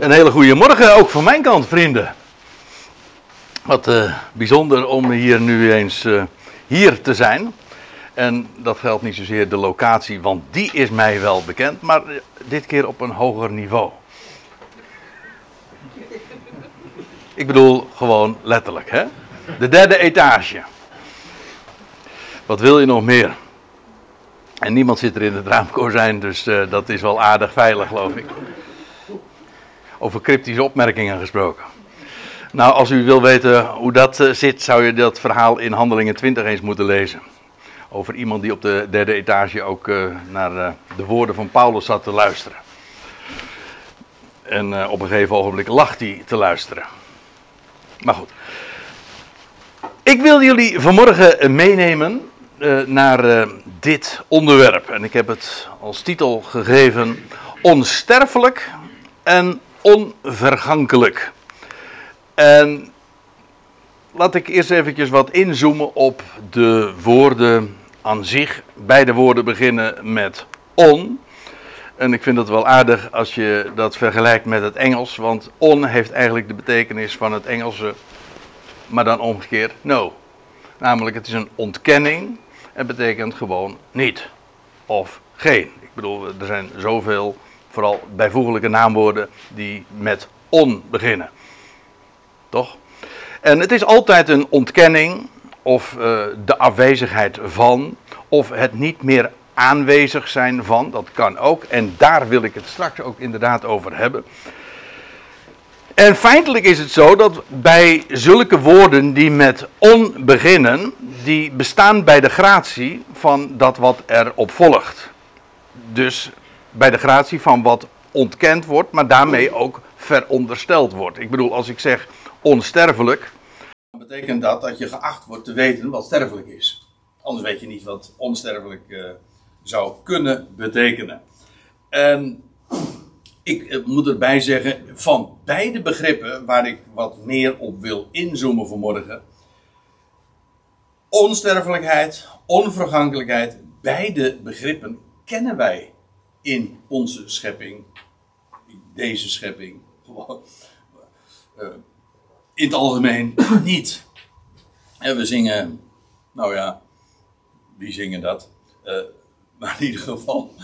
Een hele goede morgen ook van mijn kant, vrienden. Wat uh, bijzonder om hier nu eens uh, hier te zijn. En dat geldt niet zozeer de locatie, want die is mij wel bekend, maar dit keer op een hoger niveau. Ik bedoel gewoon letterlijk, hè? De derde etage. Wat wil je nog meer? En niemand zit er in het raamkozijn, dus dat is wel aardig veilig, geloof ik. Over cryptische opmerkingen gesproken. Nou, als u wil weten hoe dat uh, zit, zou je dat verhaal in Handelingen 20 eens moeten lezen. Over iemand die op de derde etage ook uh, naar de woorden van Paulus zat te luisteren. En op een gegeven ogenblik lacht hij te luisteren. Maar goed. Ik wil jullie vanmorgen meenemen naar dit onderwerp. En ik heb het als titel gegeven: Onsterfelijk en onvergankelijk. En laat ik eerst eventjes wat inzoomen op de woorden aan zich. Beide woorden beginnen met on. En ik vind het wel aardig als je dat vergelijkt met het Engels, want on heeft eigenlijk de betekenis van het Engelse, maar dan omgekeerd no. Namelijk, het is een ontkenning en betekent gewoon niet of geen. Ik bedoel, er zijn zoveel, vooral bijvoeglijke naamwoorden, die met on beginnen. Toch? En het is altijd een ontkenning of uh, de afwezigheid van, of het niet meer aanwezig zijn van, dat kan ook. En daar wil ik het straks ook inderdaad over hebben. En feitelijk is het zo dat bij zulke woorden die met on beginnen, die bestaan bij de gratie van dat wat erop volgt. Dus bij de gratie van wat ontkend wordt, maar daarmee ook verondersteld wordt. Ik bedoel, als ik zeg onsterfelijk, dan betekent dat dat je geacht wordt te weten wat sterfelijk is. Anders weet je niet wat onsterfelijk uh, zou kunnen betekenen. En ik eh, moet erbij zeggen, van beide begrippen waar ik wat meer op wil inzoomen vanmorgen. Onsterfelijkheid, onvergankelijkheid, beide begrippen kennen wij in onze schepping. In deze schepping. Uh, in het algemeen niet. En we zingen, nou ja, wie zingen dat? Uh, maar in ieder geval,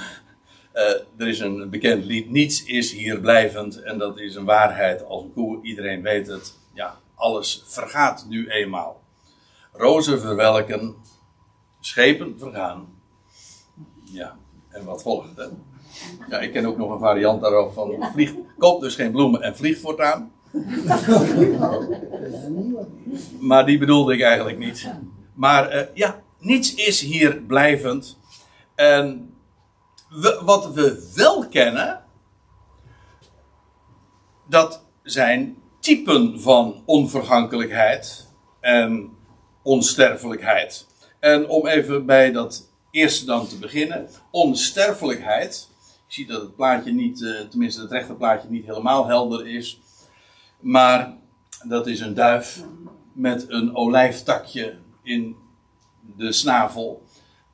uh, er is een bekend lied, niets is hier blijvend. En dat is een waarheid als een koe, iedereen weet het. Ja, alles vergaat nu eenmaal. Rozen verwelken, schepen vergaan. Ja, en wat volgt, hè? Ja, ik ken ook nog een variant daarop van vlieg, koop dus geen bloemen en vlieg voortaan. maar die bedoelde ik eigenlijk niet. Maar uh, ja, niets is hier blijvend. En we, wat we wel kennen, dat zijn typen van onvergankelijkheid en onsterfelijkheid. En om even bij dat eerste dan te beginnen, onsterfelijkheid. Ik zie dat het plaatje niet, uh, tenminste het rechterplaatje niet helemaal helder is. Maar dat is een duif met een olijftakje in de snavel.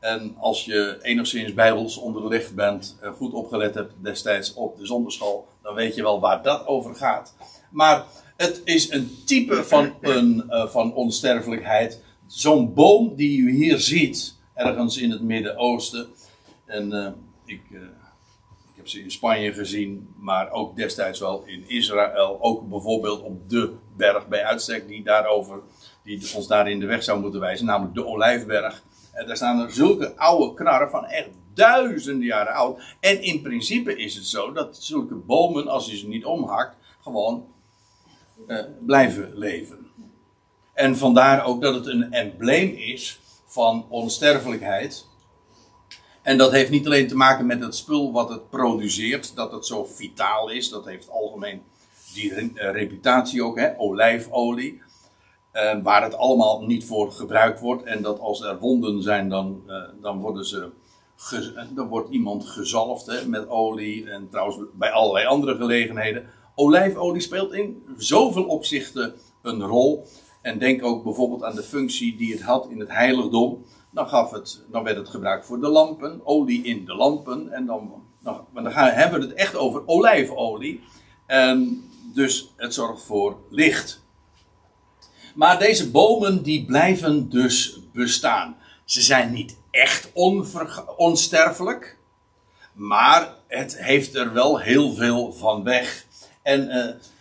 En als je enigszins bijbels onderlegd bent, en goed opgelet hebt destijds op de zonderschool, dan weet je wel waar dat over gaat. Maar het is een type van, een, uh, van onsterfelijkheid. Zo'n boom die u hier ziet, ergens in het Midden-Oosten. En uh, ik, uh, ik heb ze in Spanje gezien, maar ook destijds wel in Israël. Ook bijvoorbeeld op de berg bij uitstek die, daarover, die ons daar in de weg zou moeten wijzen, namelijk de Olijfberg. En daar staan er zulke oude knarren van echt duizenden jaren oud. En in principe is het zo dat zulke bomen, als je ze niet omhakt, gewoon uh, blijven leven. En vandaar ook dat het een embleem is van onsterfelijkheid. En dat heeft niet alleen te maken met het spul wat het produceert, dat het zo vitaal is. Dat heeft algemeen die reputatie ook, hè, olijfolie. Uh, waar het allemaal niet voor gebruikt wordt. En dat als er wonden zijn, dan, uh, dan, worden ze dan wordt iemand gezalfd hè, met olie. En trouwens bij allerlei andere gelegenheden. Olijfolie speelt in zoveel opzichten een rol. En denk ook bijvoorbeeld aan de functie die het had in het heiligdom. Dan, gaf het, dan werd het gebruikt voor de lampen, olie in de lampen. En dan, dan, dan hebben we het echt over olijfolie. En dus het zorgt voor licht. Maar deze bomen die blijven dus bestaan. Ze zijn niet echt onsterfelijk. Maar het heeft er wel heel veel van weg. En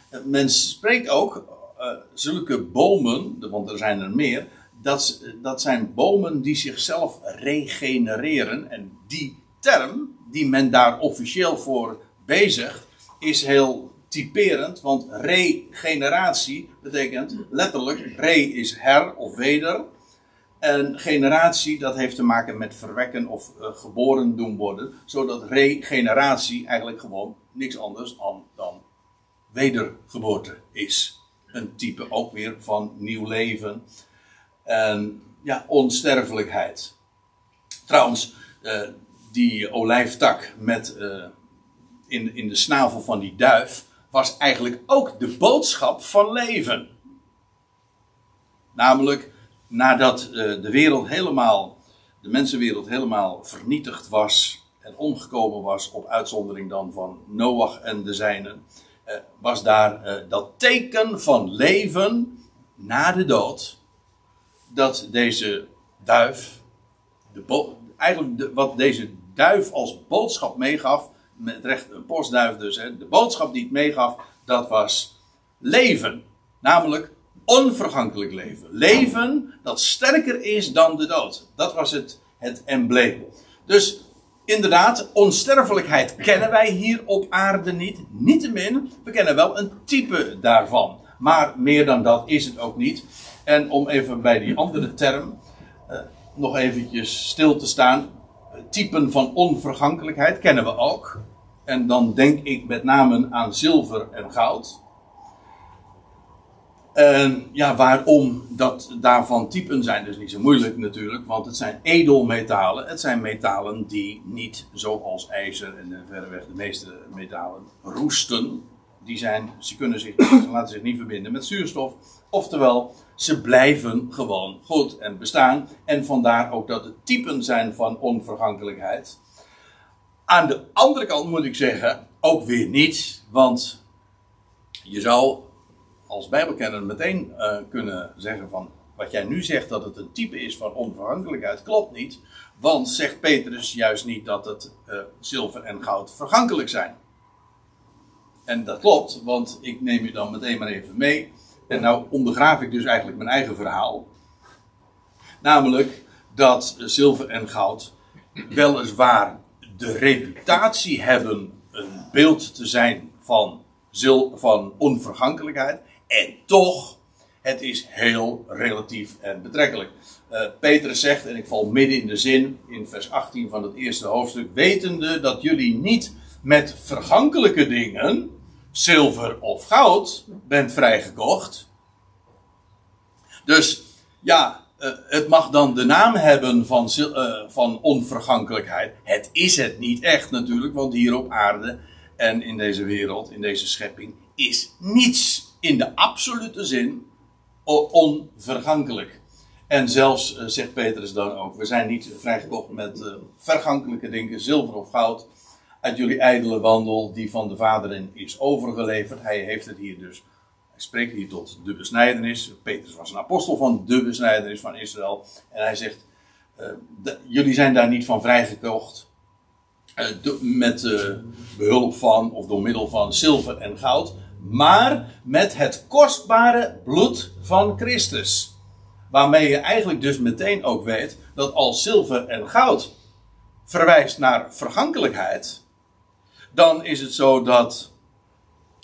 uh, men spreekt ook uh, zulke bomen, want er zijn er meer. Dat, dat zijn bomen die zichzelf regenereren. En die term, die men daar officieel voor bezigt, is heel typerend. Want regeneratie betekent letterlijk: re is her of weder. En generatie, dat heeft te maken met verwekken of uh, geboren doen worden. Zodat regeneratie eigenlijk gewoon niks anders dan, dan wedergeboorte is. Een type ook weer van nieuw leven. En ja, onsterfelijkheid. Trouwens, uh, die olijftak met, uh, in, in de snavel van die duif was eigenlijk ook de boodschap van leven. Namelijk, nadat uh, de wereld helemaal, de mensenwereld helemaal vernietigd was en omgekomen was, op uitzondering dan van Noach en de zijnen, was daar uh, dat teken van leven na de dood, dat deze duif, de eigenlijk de, wat deze duif als boodschap meegaf, met recht een postduif dus, hè, de boodschap die het meegaf, dat was leven. Namelijk onvergankelijk leven. Leven dat sterker is dan de dood. Dat was het, het embleem. Dus inderdaad, onsterfelijkheid kennen wij hier op aarde niet. Niettemin, we kennen wel een type daarvan. Maar meer dan dat is het ook niet. En om even bij die andere term uh, nog eventjes stil te staan. Typen van onvergankelijkheid kennen we ook. En dan denk ik met name aan zilver en goud. En ja, waarom dat daarvan typen zijn, dus niet zo moeilijk natuurlijk, want het zijn edelmetalen. Het zijn metalen die niet, zoals ijzer en verreweg de meeste metalen, roesten. Die zijn, ze, kunnen zich, ze laten zich niet verbinden met zuurstof. Oftewel, ze blijven gewoon goed en bestaan. En vandaar ook dat het typen zijn van onvergankelijkheid. Aan de andere kant moet ik zeggen, ook weer niet, want je zou als Bijbelkenner meteen uh, kunnen zeggen van wat jij nu zegt dat het een type is van onvergankelijkheid, klopt niet. Want zegt Petrus juist niet dat het uh, zilver en goud vergankelijk zijn. En dat klopt, want ik neem je dan meteen maar even mee. En nou ondergraaf ik dus eigenlijk mijn eigen verhaal. Namelijk dat zilver en goud weliswaar de reputatie hebben een beeld te zijn van, zil, van onvergankelijkheid. En toch, het is heel relatief en betrekkelijk. Uh, Petrus zegt, en ik val midden in de zin, in vers 18 van het eerste hoofdstuk, wetende dat jullie niet met vergankelijke dingen, zilver of goud, bent vrijgekocht. Dus ja, uh, het mag dan de naam hebben van, uh, van onvergankelijkheid. Het is het niet echt natuurlijk, want hier op aarde en in deze wereld, in deze schepping, is niets in de absolute zin onvergankelijk. En zelfs, uh, zegt Petrus dan ook, we zijn niet vrijgekocht met uh, vergankelijke dingen, zilver of goud, uit jullie ijdele wandel die van de Vader is overgeleverd. Hij heeft het hier dus, hij spreekt hier tot de besnijdenis. Petrus was een apostel van de besnijdenis van Israël. En hij zegt, de, jullie zijn daar niet van vrijgekocht met behulp van of door middel van zilver en goud, maar met het kostbare bloed van Christus. Waarmee je eigenlijk dus meteen ook weet dat als zilver en goud verwijst naar vergankelijkheid, dan is het zo dat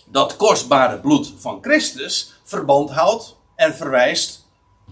dat kostbare bloed van Christus verband houdt en verwijst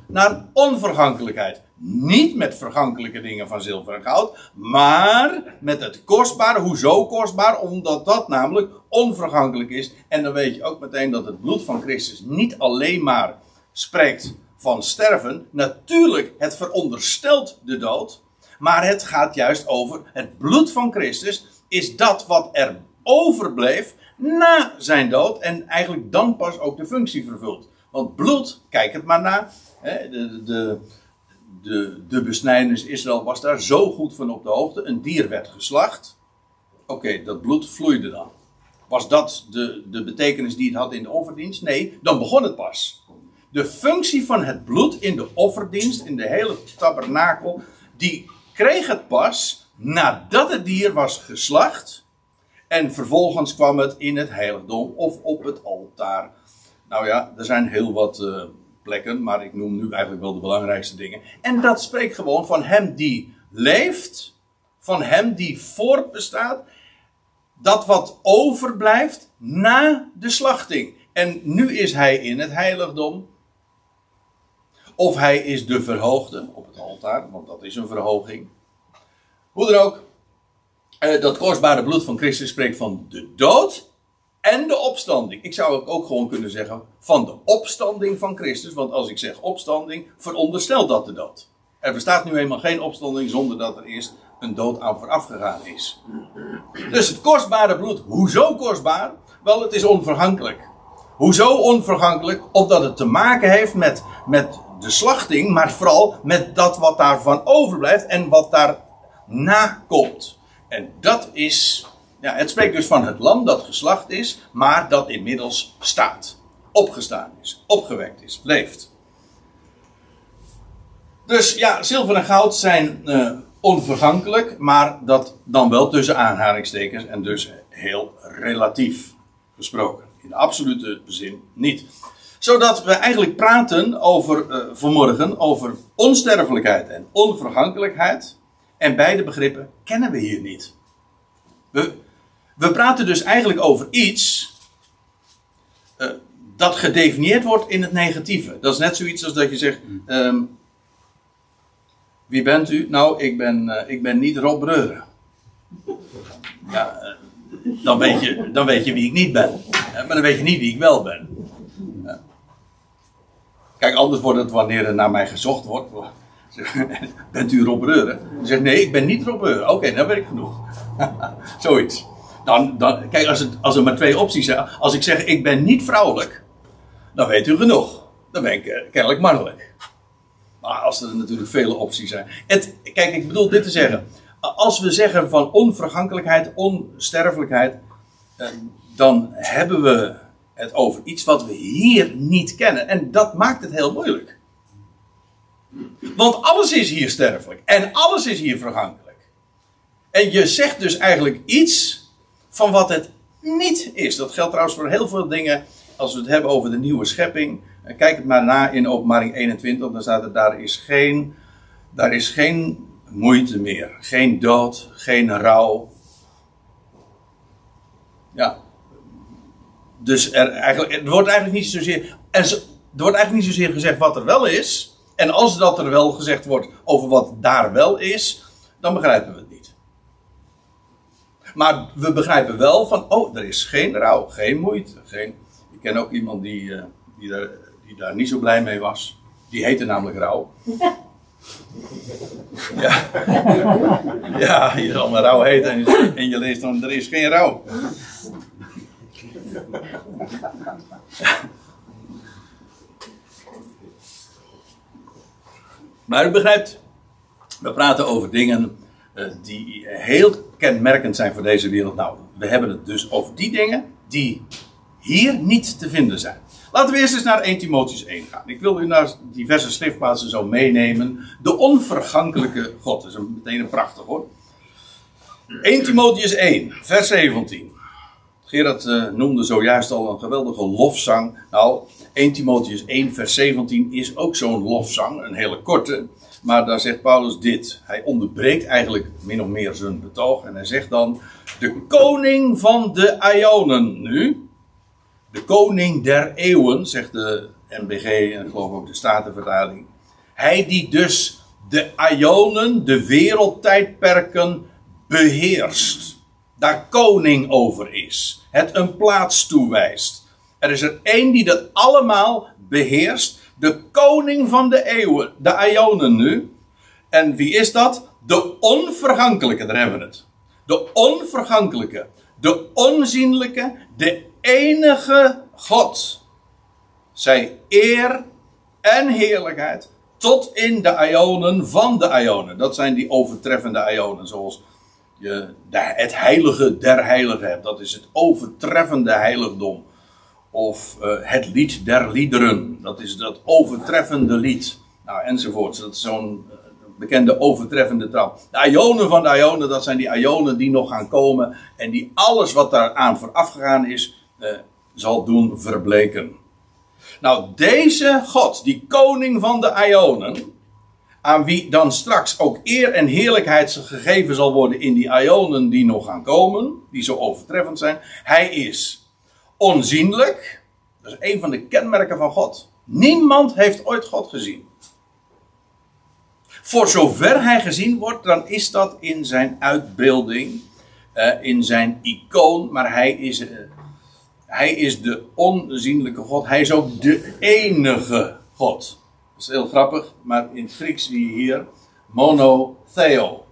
naar onvergankelijkheid. Niet met vergankelijke dingen van zilver en goud, maar met het kostbare. Hoezo kostbaar? Omdat dat namelijk onvergankelijk is. En dan weet je ook meteen dat het bloed van Christus niet alleen maar spreekt van sterven. Natuurlijk, het veronderstelt de dood. Maar het gaat juist over het bloed van Christus. Is dat wat er overbleef na zijn dood. En eigenlijk dan pas ook de functie vervult. Want bloed, kijk het maar na. Hè, de, de, de, de besnijdenis Israël was daar zo goed van op de hoogte. Een dier werd geslacht. Oké, dat bloed vloeide dan. Was dat de, de betekenis die het had in de offerdienst? Nee, dan begon het pas. De functie van het bloed in de offerdienst, in de hele tabernakel, die kreeg het pas nadat het dier was geslacht. En vervolgens kwam het in het heiligdom of op het altaar. Nou ja, er zijn heel wat uh, plekken, maar ik noem nu eigenlijk wel de belangrijkste dingen. En dat spreekt gewoon van hem die leeft, van hem die voortbestaat, dat wat overblijft na de slachting. En nu is hij in het heiligdom. Of hij is de verhoogde op het altaar, want dat is een verhoging. Hoe dan ook, eh, dat kostbare bloed van Christus spreekt van de dood en de opstanding. Ik zou ook gewoon kunnen zeggen van de opstanding van Christus. Want als ik zeg opstanding, veronderstelt dat de dood. Er bestaat nu eenmaal geen opstanding zonder dat er eerst een dood aan vooraf gegaan is. Dus het kostbare bloed, hoezo kostbaar? Wel, het is onvergankelijk. Hoezo onvergankelijk? Omdat het te maken heeft met, met de slachting, maar vooral met dat wat daarvan overblijft en wat daarna komt. En dat is ja, het spreekt dus van het lam dat geslacht is, maar dat inmiddels staat. Opgestaan is, opgewekt is, leeft. Dus ja, zilver en goud zijn uh, onvergankelijk, maar dat dan wel tussen aanhalingstekens en dus heel relatief gesproken. In de absolute zin niet. Zodat we eigenlijk praten over uh, vanmorgen over onsterfelijkheid en onvergankelijkheid. En beide begrippen kennen we hier niet. We, we praten dus eigenlijk over iets uh, dat gedefinieerd wordt in het negatieve. Dat is net zoiets als dat je zegt: um, Wie bent u? Nou, ik ben, uh, ik ben niet Rob Breuren. Ja, uh, dan, weet je, dan weet je wie ik niet ben. maar dan weet je niet wie ik wel ben. Kijk, anders wordt het wanneer er naar mij gezocht wordt. Bent u Rob Breuren? Dan zeg nee, ik ben niet Rob Breuren. Oké, dan ben ik genoeg. Zoiets. Dan, kijk, als, het, als er maar twee opties zijn. Als ik zeg ik ben niet vrouwelijk, dan weet u genoeg. Dan ben ik uh, kennelijk mannelijk. Maar als er natuurlijk vele opties zijn. Kijk, ik bedoel dit te zeggen. Als we zeggen van onvergankelijkheid, onsterfelijkheid, uh, dan hebben we het over iets wat we hier niet kennen. En dat maakt het heel moeilijk. Want alles is hier sterfelijk. En alles is hier vergankelijk. En je zegt dus eigenlijk iets van wat het niet is. Dat geldt trouwens voor heel veel dingen. Als we het hebben over de nieuwe schepping. Eh, kijk het maar na in openbaring 21. Dan staat er daar is geen, daar is geen moeite meer. Geen dood, geen rouw. Ja. Dus er, eigenlijk, wordt eigenlijk niet zozeer. Er, wordt eigenlijk niet zozeer gezegd wat er wel is. En als dat er wel gezegd wordt over wat daar wel is, dan begrijpen we. Maar we begrijpen wel van, oh, er is geen rouw, geen moeite. Geen... Ik ken ook iemand die, uh, die, daar, die daar niet zo blij mee was. Die heette namelijk rouw. Ja, ja je zal maar rouw heten en je, en je leest dan, er is geen rouw. Maar u begrijpt, we praten over dingen die heel kenmerkend zijn voor deze wereld. Nou, we hebben het dus over die dingen die hier niet te vinden zijn. Laten we eerst eens naar 1 Timotheus 1 gaan. Ik wil u naar diverse schriftplaatsen zo meenemen. De onvergankelijke God. Dat is een, meteen een prachtig hoor. 1 Timotheus 1, vers 17. Gerard uh, noemde zojuist al een geweldige lofzang. Nou, 1 Timotheus 1, vers 17 is ook zo'n lofzang. Een hele korte. Maar daar zegt Paulus dit. Hij onderbreekt eigenlijk min of meer zijn betoog. En hij zegt dan: De koning van de Ionen nu. De koning der eeuwen, zegt de NBG en ik geloof ook de Statenvertaling. Hij die dus de Ionen, de wereldtijdperken, beheerst. Daar koning over is. Het een plaats toewijst. Er is er één die dat allemaal beheerst de koning van de eeuwen, de Ionen nu. En wie is dat? De onvergankelijke, daar hebben we het. De onvergankelijke, de onzienlijke, de enige God. Zij eer en heerlijkheid tot in de Ionen van de Ionen. Dat zijn die overtreffende Ionen, zoals je het heilige der heiligen hebt. Dat is het overtreffende heiligdom. Of uh, het lied der liederen. Dat is dat overtreffende lied. Nou, enzovoort. Dat is zo'n uh, bekende overtreffende taal. De ionen van de ionen, dat zijn die ionen die nog gaan komen. En die alles wat daaraan vooraf gegaan is, uh, zal doen verbleken. Nou, deze God, die koning van de ionen aan wie dan straks ook eer en heerlijkheid gegeven zal worden in die ionen die nog gaan komen, die zo overtreffend zijn. Hij is onzienlijk. Dat is een van de kenmerken van God. Niemand heeft ooit God gezien. Voor zover hij gezien wordt, dan is dat in zijn uitbeelding, uh, in zijn icoon, maar hij is, uh, hij is de onzienlijke God. Hij is ook de enige God. Dat is heel grappig, maar in Grieks zie je hier monotheo.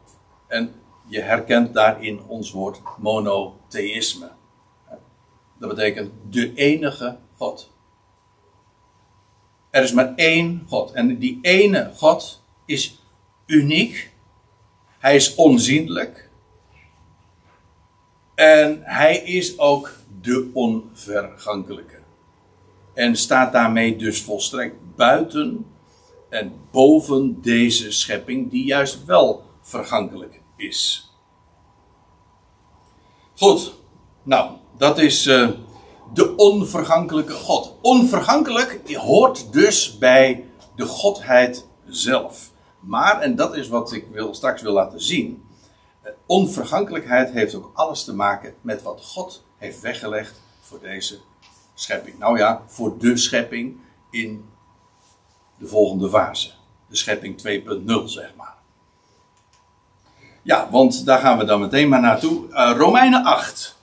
En je herkent daarin ons woord monotheïsme. Dat betekent de enige God. Er is maar één God. En die ene God is uniek. Hij is onzienlijk. En hij is ook de onvergankelijke. En staat daarmee dus volstrekt buiten en boven deze schepping, die juist wel vergankelijk is. Goed, nou, dat is uh, de onvergankelijke God. Onvergankelijk hoort dus bij de Godheid zelf. Maar, en dat is wat ik wil, straks wil laten zien. Uh, onvergankelijkheid heeft ook alles te maken met wat God heeft weggelegd voor deze schepping. Nou ja, voor de schepping in de volgende fase. De schepping 2.0, zeg maar. Ja, want daar gaan we dan meteen maar naartoe. Uh, Romeinen 8.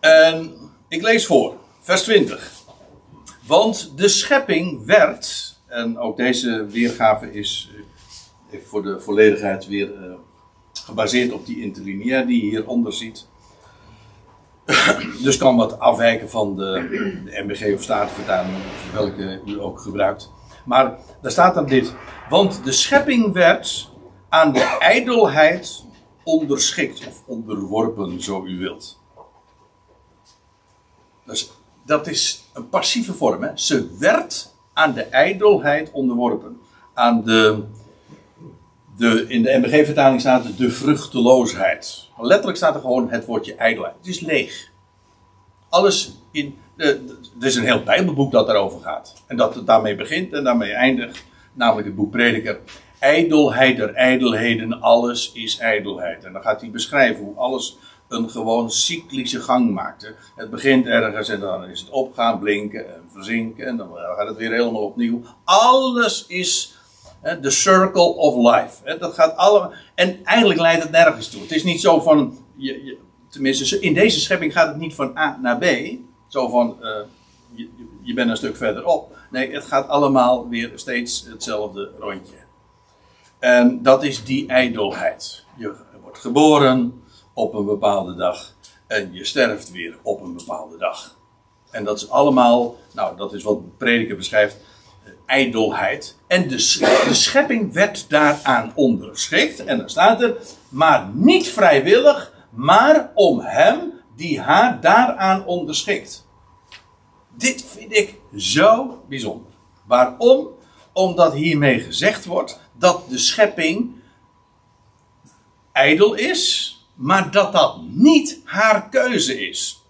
En ik lees voor, vers 20. Want de schepping werd, en ook deze weergave is even voor de volledigheid weer uh, gebaseerd op die interlineair die je hieronder ziet. dus kan wat afwijken van de, de MBG of Statenvertaling, welke u ook gebruikt. Maar daar staat dan dit. Want de schepping werd aan de ijdelheid onderschikt of onderworpen, zo u wilt. Dus dat is een passieve vorm. Hè? Ze werd aan de ijdelheid onderworpen. Aan de, de, in de MBG-vertaling staat de vruchteloosheid. Letterlijk staat er gewoon het woordje ijdelheid. Het is leeg. Alles in. Er is een heel Bijbelboek dat daarover gaat. En dat het daarmee begint en daarmee eindigt. Namelijk het boek Prediker. Ijdelheid der ijdelheden, alles is ijdelheid. En dan gaat hij beschrijven hoe alles een gewoon cyclische gang maakt. Het begint ergens en dan is het opgaan, blinken en verzinken. En dan gaat het weer helemaal opnieuw. Alles is de circle of life. Dat gaat allemaal. En eigenlijk leidt het nergens toe. Het is niet zo van. Je, tenminste, in deze schepping gaat het niet van A naar B. Zo van. Uh, je, je bent een stuk verderop. Nee, het gaat allemaal weer steeds hetzelfde rondje. En dat is die ijdelheid. Je wordt geboren op een bepaalde dag. En je sterft weer op een bepaalde dag. En dat is allemaal, nou, dat is wat prediker beschrijft ijdelheid. En de schepping werd daaraan onderschikt. En dan staat er, maar niet vrijwillig, maar om hem die haar daaraan onderschikt. Dit vind ik zo bijzonder. Waarom? Omdat hiermee gezegd wordt dat de schepping ijdel is, maar dat dat niet haar keuze is.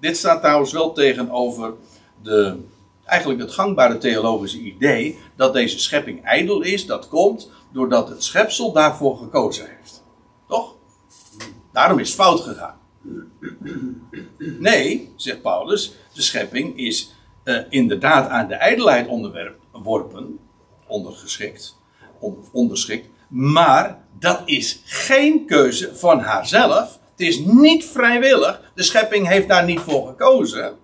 Dit staat trouwens wel tegenover de eigenlijk het gangbare theologische idee dat deze schepping ijdel is, dat komt doordat het schepsel daarvoor gekozen heeft. Toch? Daarom is het fout gegaan. Nee, zegt Paulus, de schepping is uh, inderdaad aan de ijdelheid onderworpen, ondergeschikt, on, onderschikt, maar dat is geen keuze van haarzelf. Het is niet vrijwillig. De schepping heeft daar niet voor gekozen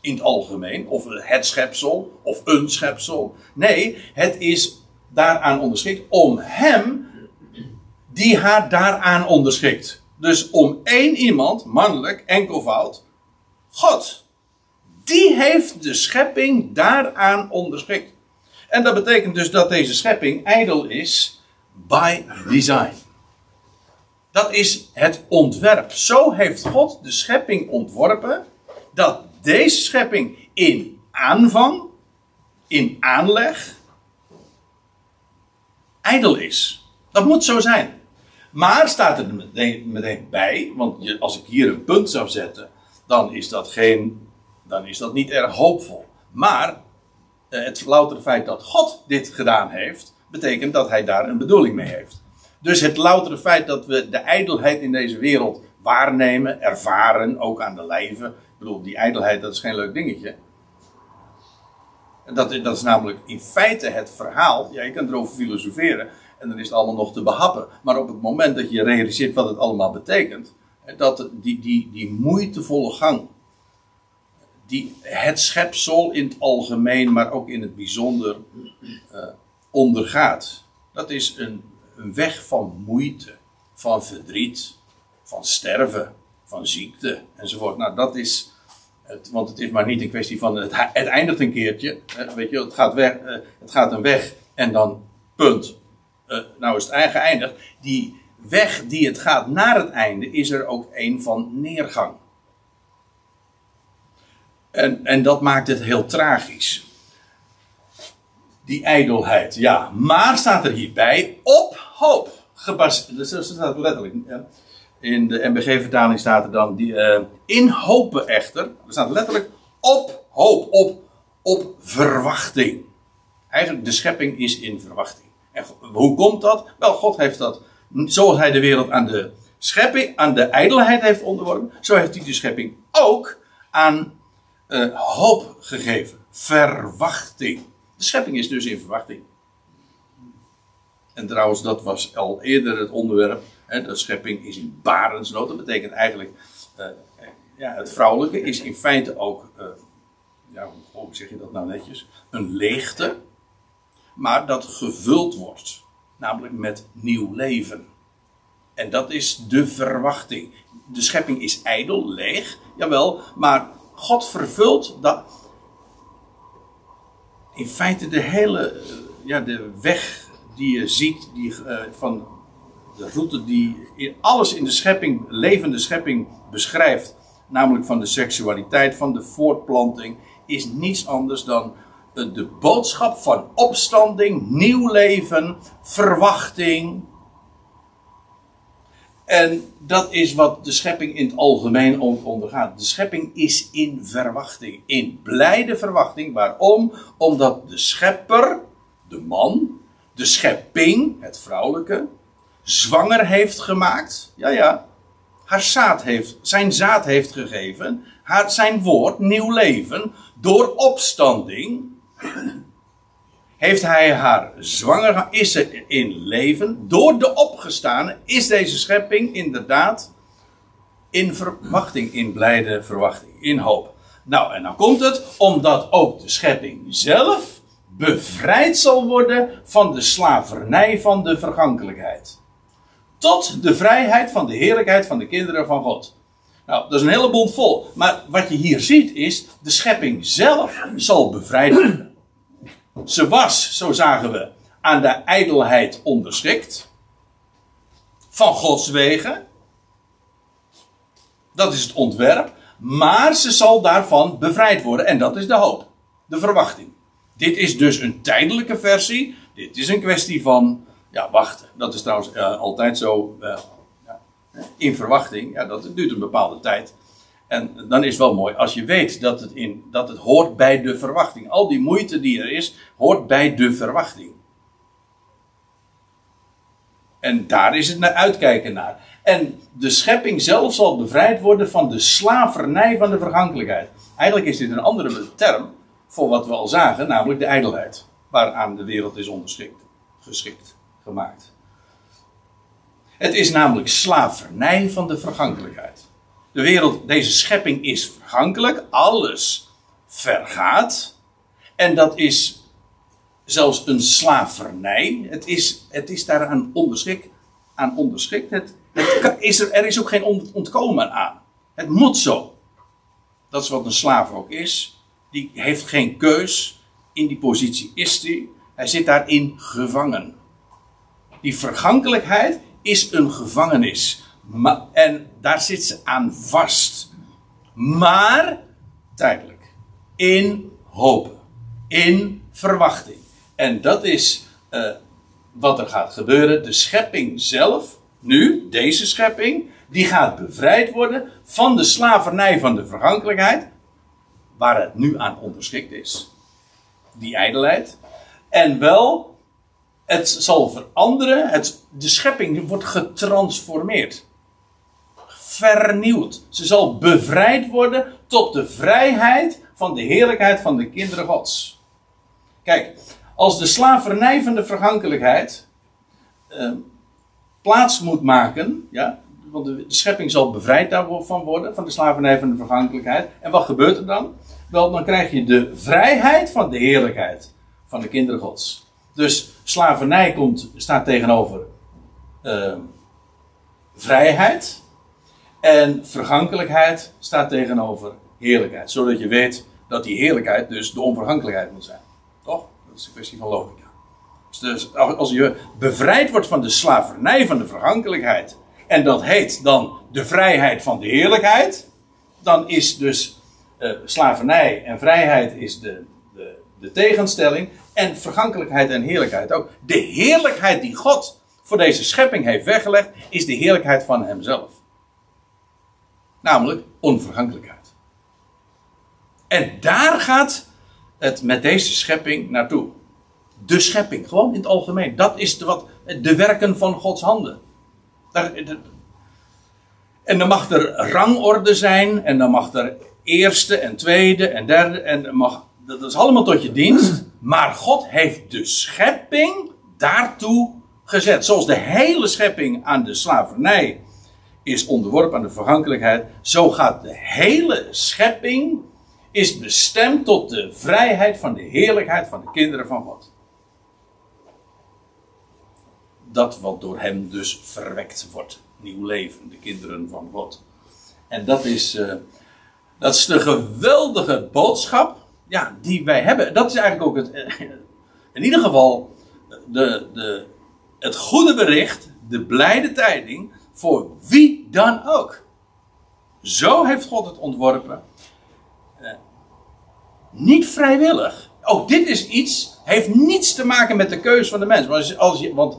in het algemeen, of het schepsel, of een schepsel. Nee, het is daaraan onderschikt om hem die haar daaraan onderschikt. Dus om één iemand, mannelijk, enkelvoud, God. Die heeft de schepping daaraan onderschikt. En dat betekent dus dat deze schepping ijdel is, by design. Dat is het ontwerp. Zo heeft God de schepping ontworpen dat deze schepping in aanvang, in aanleg, ijdel is. Dat moet zo zijn. Maar staat er meteen, bij, want als ik hier een punt zou zetten, dan is dat, geen, dan is dat niet erg hoopvol. Maar eh, het loutere feit dat God dit gedaan heeft, betekent dat hij daar een bedoeling mee heeft. Dus het loutere feit dat we de ijdelheid in deze wereld waarnemen, ervaren, ook aan de lijve. Ik bedoel, die ijdelheid, dat is geen leuk dingetje. Dat, dat is namelijk in feite het verhaal. Ja, je kan erover filosoferen en dan is het allemaal nog te behappen. Maar op het moment dat je realiseert wat het allemaal betekent, dat die, die, die moeitevolle gang, die het schepsel in het algemeen, maar ook in het bijzonder uh, ondergaat. Dat is een, een weg van moeite, van verdriet, van sterven, van ziekte enzovoort. Nou, dat is. Het, want het is maar niet een kwestie van. Het, eindigt een keertje. weet je, het gaat, weg, uh, het gaat een weg en dan punt. Uh, nou is het geëindigd. Die weg die het gaat naar het einde is er ook een van neergang. En, en dat maakt het heel tragisch. Die ijdelheid, ja. Maar staat er hierbij op hoop. Gebaseerd, dus dat staat letterlijk. Ja. In de MBG-vertaling staat er dan die, uh, in hopen echter. Er staat letterlijk op hoop, op, op verwachting. Eigenlijk, de schepping is in verwachting. En hoe komt dat? Wel, God heeft dat, zoals hij de wereld aan de schepping, aan de ijdelheid heeft onderworpen, zo heeft hij de schepping ook aan uh, hoop gegeven. Verwachting. De schepping is dus in verwachting. En trouwens, dat was al eerder het onderwerp. Hè, de schepping is in barensnood. Dat betekent eigenlijk. Uh, ja, het vrouwelijke is in feite ook. Uh, ja, hoe zeg je dat nou netjes? Een leegte. Maar dat gevuld wordt. Namelijk met nieuw leven. En dat is de verwachting. De schepping is ijdel, leeg. Jawel, maar God vervult dat. In feite de hele. Ja, de weg die je ziet, die, uh, van de route die alles in de schepping, levende schepping beschrijft, namelijk van de seksualiteit, van de voortplanting, is niets anders dan de boodschap van opstanding, nieuw leven, verwachting. En dat is wat de schepping in het algemeen ondergaat. De schepping is in verwachting, in blijde verwachting. Waarom? Omdat de schepper, de man, de schepping, het vrouwelijke, zwanger heeft gemaakt. Ja, ja. Haar zaad heeft, zijn zaad heeft gegeven. Haar, zijn woord, nieuw leven. Door opstanding. Heeft hij haar zwanger, is ze in leven. Door de opgestane is deze schepping inderdaad in verwachting, in blijde verwachting, in hoop. Nou, en dan komt het omdat ook de schepping zelf bevrijd zal worden van de slavernij van de vergankelijkheid. Tot de vrijheid van de heerlijkheid van de kinderen van God. Nou, dat is een hele bond vol. Maar wat je hier ziet is, de schepping zelf zal bevrijd worden. Ze was, zo zagen we, aan de ijdelheid onderschikt. Van Gods wegen. Dat is het ontwerp. Maar ze zal daarvan bevrijd worden. En dat is de hoop. De verwachting. Dit is dus een tijdelijke versie. Dit is een kwestie van ja, wachten. Dat is trouwens uh, altijd zo ja, in verwachting. Ja, dat duurt een bepaalde tijd. En dan is het wel mooi als je weet dat het, in, dat het hoort bij de verwachting. Al die moeite die er is, hoort bij de verwachting. En daar is het naar uitkijken naar. En de schepping zelf zal bevrijd worden van de slavernij van de vergankelijkheid. Eigenlijk is dit een andere term voor wat we al zagen, namelijk de ijdelheid. Waaraan de wereld is onderschikt, geschikt, gemaakt. Het is namelijk slavernij van de vergankelijkheid. De wereld, deze schepping is vergankelijk, alles vergaat. En dat is zelfs een slavernij. Het is, het is daaraan onderschikt. Aan onderschikt. Het, het is er, er is ook geen ontkomen aan. Het moet zo. Dat is wat een slaaf ook is die heeft geen keus. In die positie is hij. Hij zit daarin gevangen. Die vergankelijkheid is een gevangenis. Ma en daar zit ze aan vast. Maar tijdelijk. In hoop. In verwachting. En dat is uh, wat er gaat gebeuren. De schepping zelf, nu, deze schepping, die gaat bevrijd worden van de slavernij van de vergankelijkheid, waar het nu aan onderschikt is. Die ijdelheid. En wel, het zal veranderen, het, de schepping wordt getransformeerd. Vernieuwd. Ze zal bevrijd worden tot de vrijheid van de heerlijkheid van de kinderen Gods. Kijk, als de slavernij van de vergankelijkheid uh, plaats moet maken, ja, want de, schepping zal bevrijd daarvan worden, van de slavernij van de vergankelijkheid. En wat gebeurt er dan? Wel, dan krijg je de vrijheid van de heerlijkheid van de kinderen Gods. Dus slavernij komt, staat tegenover uh, vrijheid. En vergankelijkheid staat tegenover heerlijkheid. Zodat je weet dat die heerlijkheid dus de onvergankelijkheid moet zijn. Toch? Dat is een kwestie van logica. Dus als je bevrijd wordt van de slavernij van de vergankelijkheid. En dat heet dan de vrijheid van de heerlijkheid. Dan is dus uh, slavernij en vrijheid is de, de, de tegenstelling. En vergankelijkheid en heerlijkheid ook. De heerlijkheid die God voor deze schepping heeft weggelegd, is de heerlijkheid van Hemzelf. Namelijk onvergankelijkheid. En daar gaat het met deze schepping naartoe. De schepping, gewoon in het algemeen. Dat is de, wat, de werken van Gods handen. En dan mag er rangorde zijn, en dan mag er eerste en tweede en derde, en mag, dat is allemaal tot je dienst. Maar God heeft de schepping daartoe gezet. Zoals de hele schepping aan de slavernij is onderworpen aan de vergankelijkheid, zo gaat de hele schepping is bestemd tot de vrijheid van de heerlijkheid van de kinderen van God. Dat wat door hem dus verwekt wordt. Nieuw leven, de kinderen van God. En dat is, uh, dat is de geweldige boodschap ja, die wij hebben. Dat is eigenlijk ook het, in ieder geval de, de, het goede bericht, de blijde tijding voor wie dan ook. Zo heeft God het ontworpen niet vrijwillig. Ook dit is iets, heeft niets te maken met de keuze van de mens. Want, als je, want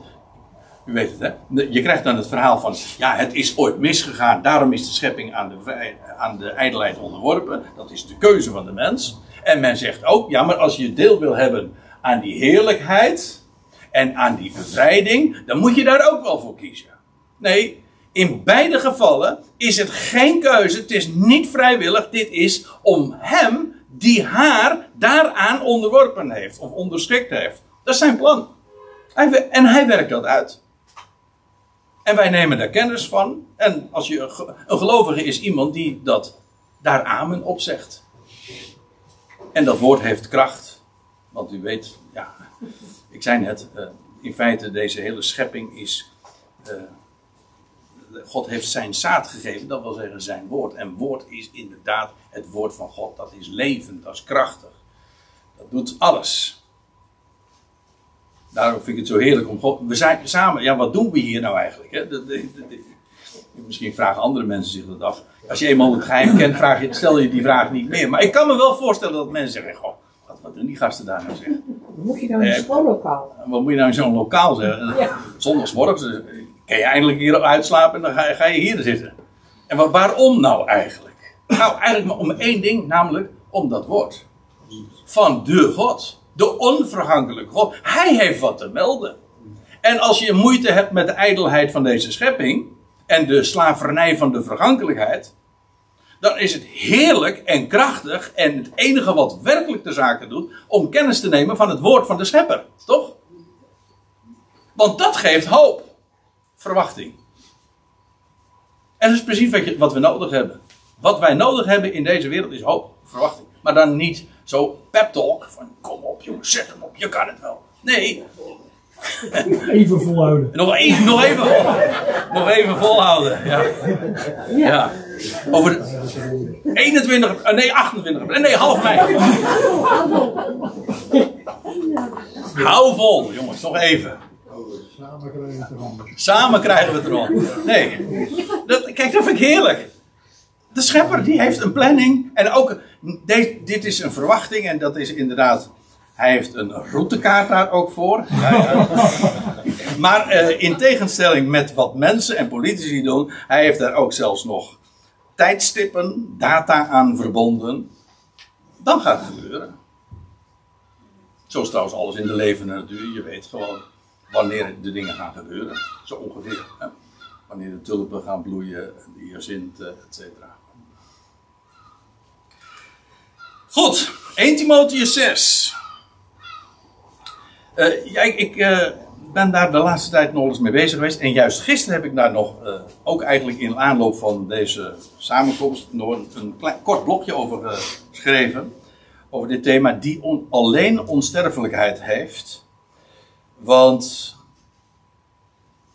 u weet het, hè? Je krijgt dan het verhaal van, ja, het is ooit misgegaan, daarom is de schepping aan de, aan de ijdelheid onderworpen. Dat is de keuze van de mens. En men zegt ook, ja, maar als je deel wil hebben aan die heerlijkheid en aan die bevrijding, dan moet je daar ook wel voor kiezen. Nee, in beide gevallen is het geen keuze, het is niet vrijwillig, dit is om hem die haar daaraan onderworpen heeft of onderschikt heeft. Dat is zijn plan. En hij werkt dat uit. En wij nemen daar kennis van. En als je een gelovige is iemand die dat daar amen op zegt. En dat woord heeft kracht. Want u weet, ja, ik zei net, uh, in feite deze hele schepping is uh, God heeft zijn zaad gegeven, dat wil zeggen zijn woord. En woord is inderdaad het woord van God. Dat is levend, dat is krachtig. Dat doet alles. Daarom vind ik het zo heerlijk om God. We zijn samen, ja, wat doen we hier nou eigenlijk? Hè? misschien vragen andere mensen zich dat af. Als je eenmaal het geheim kent, vraag je, stel je die vraag niet meer. Maar ik kan me wel voorstellen dat mensen zeggen: Goh, wat, wat doen die gasten daar nou zeggen? Wat moet je nou in eh, zo'n lokaal? Wat moet je nou in zo'n lokaal zeggen? Ja. Zondagsmorgens kan je eindelijk hier uitslapen en dan ga je, hier zitten. En waarom nou eigenlijk? Nou, eigenlijk maar om één ding, namelijk om dat woord. Van de God. De onvergankelijke God. Hij heeft wat te melden. En als je moeite hebt met de ijdelheid van deze schepping. en de slavernij van de vergankelijkheid. dan is het heerlijk en krachtig. en het enige wat werkelijk de zaken doet. om kennis te nemen van het woord van de schepper. Toch? Want dat geeft hoop verwachting. En dat is precies wat, je, wat we nodig hebben. Wat wij nodig hebben in deze wereld is hoop, verwachting. Maar dan niet zo pep talk van kom op jongens, zet hem op, je kan het wel. Nee. Even volhouden. Nog even, nog even, nog even volhouden. Ja. ja. Over 21, eh, nee 28, nee half mei. Hou vol jongens, nog even. Samen krijgen we het eronder. Samen krijgen we het erop. Nee. Dat, kijk, dat vind ik heerlijk. De schepper die heeft een planning. En ook, dit is een verwachting. En dat is inderdaad. Hij heeft een routekaart daar ook voor. Maar eh, in tegenstelling met wat mensen en politici doen. Hij heeft daar ook zelfs nog tijdstippen, data aan verbonden. Dan gaat het gebeuren. Zo is trouwens alles in de levende natuur. Je weet gewoon wanneer de dingen gaan gebeuren. Zo ongeveer. Hè? Wanneer de tulpen gaan bloeien, de hyacinten, et cetera. Goed, 1 Timotheus 6. Eh, ja, ik eh, ben daar de laatste tijd nog eens mee bezig geweest. En juist gisteren heb ik daar nog, eh, ook eigenlijk in aanloop van deze samenkomst, nog een, een kort blokje over geschreven. Over dit thema, die alleen onsterfelijkheid heeft. Want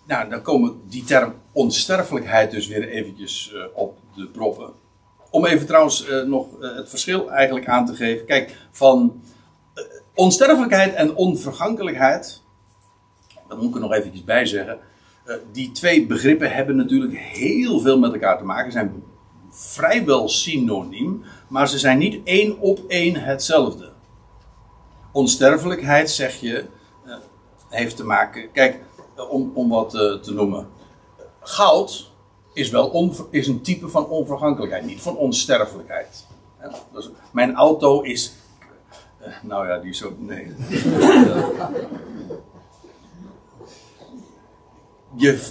nou, dan komen die term onsterfelijkheid dus weer eventjes eh, op de proppen. Om even trouwens eh, nog eh, het verschil eigenlijk aan te geven. Kijk, van onsterfelijkheid en onvergankelijkheid. Daar moet ik er nog eventjes bij zeggen. die twee begrippen hebben natuurlijk heel veel met elkaar te maken. Zijn vrijwel synoniem. Maar ze zijn niet één op één hetzelfde. Onsterfelijkheid, zeg je, heeft te maken. Kijk, eh, om, om wat eh, te noemen. Goud is wel is een type van onvergankelijkheid, niet van onsterfelijkheid. Is- mijn auto is. eh, nou ja, die is ook. Nee.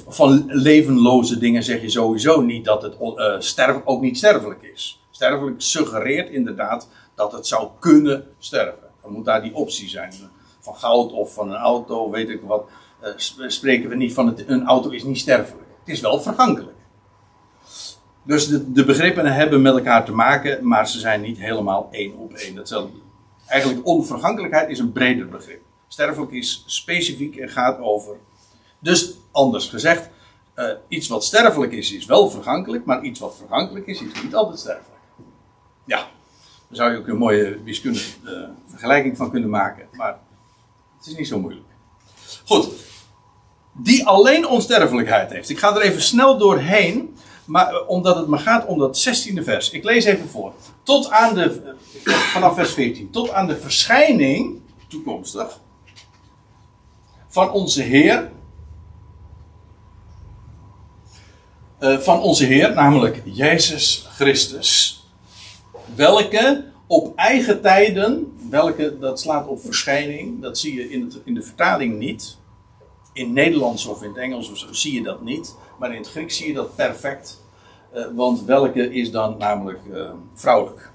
van levenloze dingen zeg je sowieso niet dat het eh, sterf, ook niet sterfelijk is. Sterfelijk suggereert inderdaad dat het zou kunnen sterven. Dan moet daar die optie zijn. Van goud of van een auto, weet ik wat. eh, sp- spreken we niet van het, een auto is niet sterfelijk. Het is wel vergankelijk. Dus de, de begrippen hebben met elkaar te maken, maar ze zijn niet helemaal één op één hetzelfde. Eigenlijk onvergankelijkheid is een breder begrip. Sterfelijk is specifiek en gaat over dus anders gezegd, eh, iets wat sterfelijk is, is wel vergankelijk, maar iets wat vergankelijk is, is niet altijd sterfelijk. Ja, daar zou je ook een mooie wiskundige eh, vergelijking van kunnen maken, maar is niet zo moeilijk. Goed, die alleen onsterfelijkheid heeft. Ik ga er even snel doorheen, maar eh, omdat het me gaat om dat 16e vers. Ik lees even voor. Tot aan de, eh, vanaf vers 14, tot aan de verschijning, toekomstig, van onze Heer eh, van onze Heer, namelijk Jezus Christus. Welke op eigen tijden, welke dat slaat op verschijning, dat zie je in, het, in de vertaling niet. In Nederlands of in het Engels of zie je dat niet, maar in het Grieks zie je dat perfect. Eh, want welke is dan namelijk eh, vrouwelijk.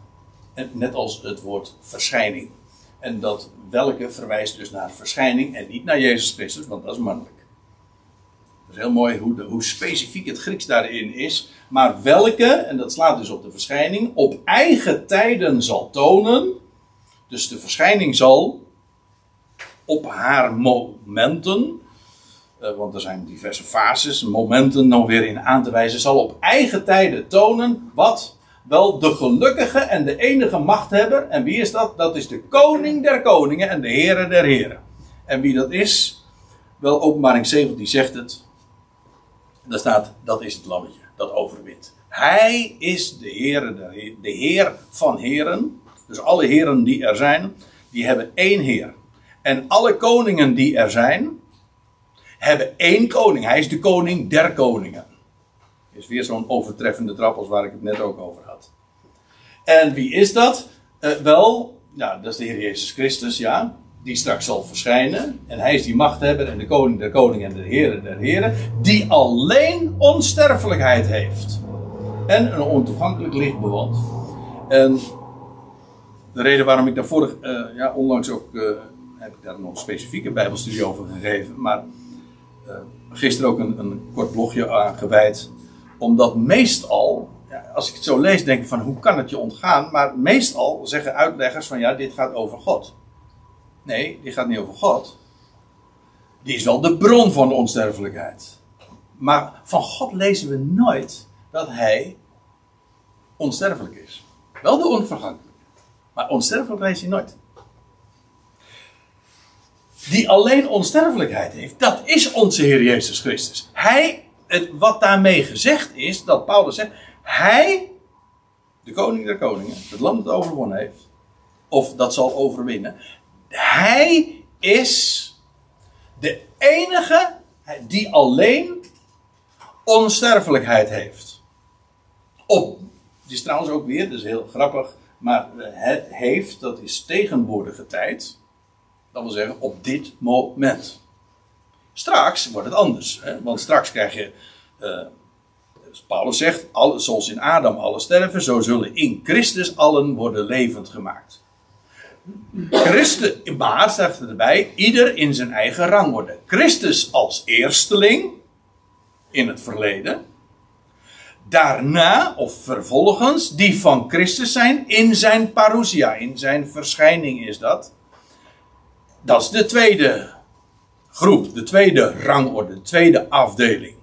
Net als het woord verschijning. En dat welke verwijst dus naar verschijning en niet naar Jezus Christus, want dat is mannelijk. Dat is heel mooi hoe, de, hoe specifiek het Grieks daarin is. Maar welke, en dat slaat dus op de verschijning, op eigen tijden zal tonen. Dus de verschijning zal op haar momenten, eh, want er zijn diverse fases, momenten nog weer in aan te wijzen, zal op eigen tijden tonen wat wel de gelukkige en de enige machthebber. En wie is dat? Dat is de koning der koningen en de heren der heren. En wie dat is? Wel, openbaring 17 zegt het. Daar staat, dat is het lammetje dat overwint. Hij is de Heer, de, Heer van heren. Dus alle heren die er zijn, die hebben één Heer. En alle koningen die er zijn, hebben één koning. Hij is de koning der koningen. Is weer zo'n overtreffende trap als waar ik het net ook over had. En wie is dat? Eh, wel, ja, dat is de Heer Jezus Christus, ja. Die straks zal verschijnen. En hij is die machthebber en de koning der koningen en de heren der heren. Die alleen onsterfelijkheid heeft. En een ontoegankelijk licht bewoont. En de reden waarom ik daar vorig, eh, ja, onlangs ook, eh, heb ik daar nog een specifieke bijbelstudie over gegeven. Maar eh, gisteren ook een, een kort blogje aan gewijd. Omdat meestal, als ik het zo lees, denk ik van hoe kan het je ontgaan? Maar meestal zeggen uitleggers van ja, dit gaat over God. Nee, dit gaat niet over God. Die is wel de bron van de onsterfelijkheid. Maar van God lezen we nooit dat hij onsterfelijk is. Wel de onvergankelijke. Maar onsterfelijk lees je nooit. die alleen onsterfelijkheid heeft, dat is onze Heer Jezus Christus. Hij, het, wat daarmee gezegd is, dat Paulus zegt, hij, de koning der koningen, het land dat overwonnen heeft, of dat zal overwinnen, hij is de enige die alleen onsterfelijkheid heeft. Op, het is trouwens ook weer, dat is heel grappig, maar het heeft, dat is tegenwoordige tijd. Dat wil zeggen, op dit moment. Straks wordt het anders. Hè? Want straks krijg je. Uh, Paulus zegt: zoals in Adam alle sterven, zo zullen in Christus allen worden levend gemaakt. Christus, maar zegt er erbij: ieder in zijn eigen rang worden. Christus als eersteling in het verleden. Daarna, of vervolgens, die van Christus zijn in zijn parousia, in zijn verschijning is dat. Dat is de tweede groep, de tweede rangorde, de tweede afdeling.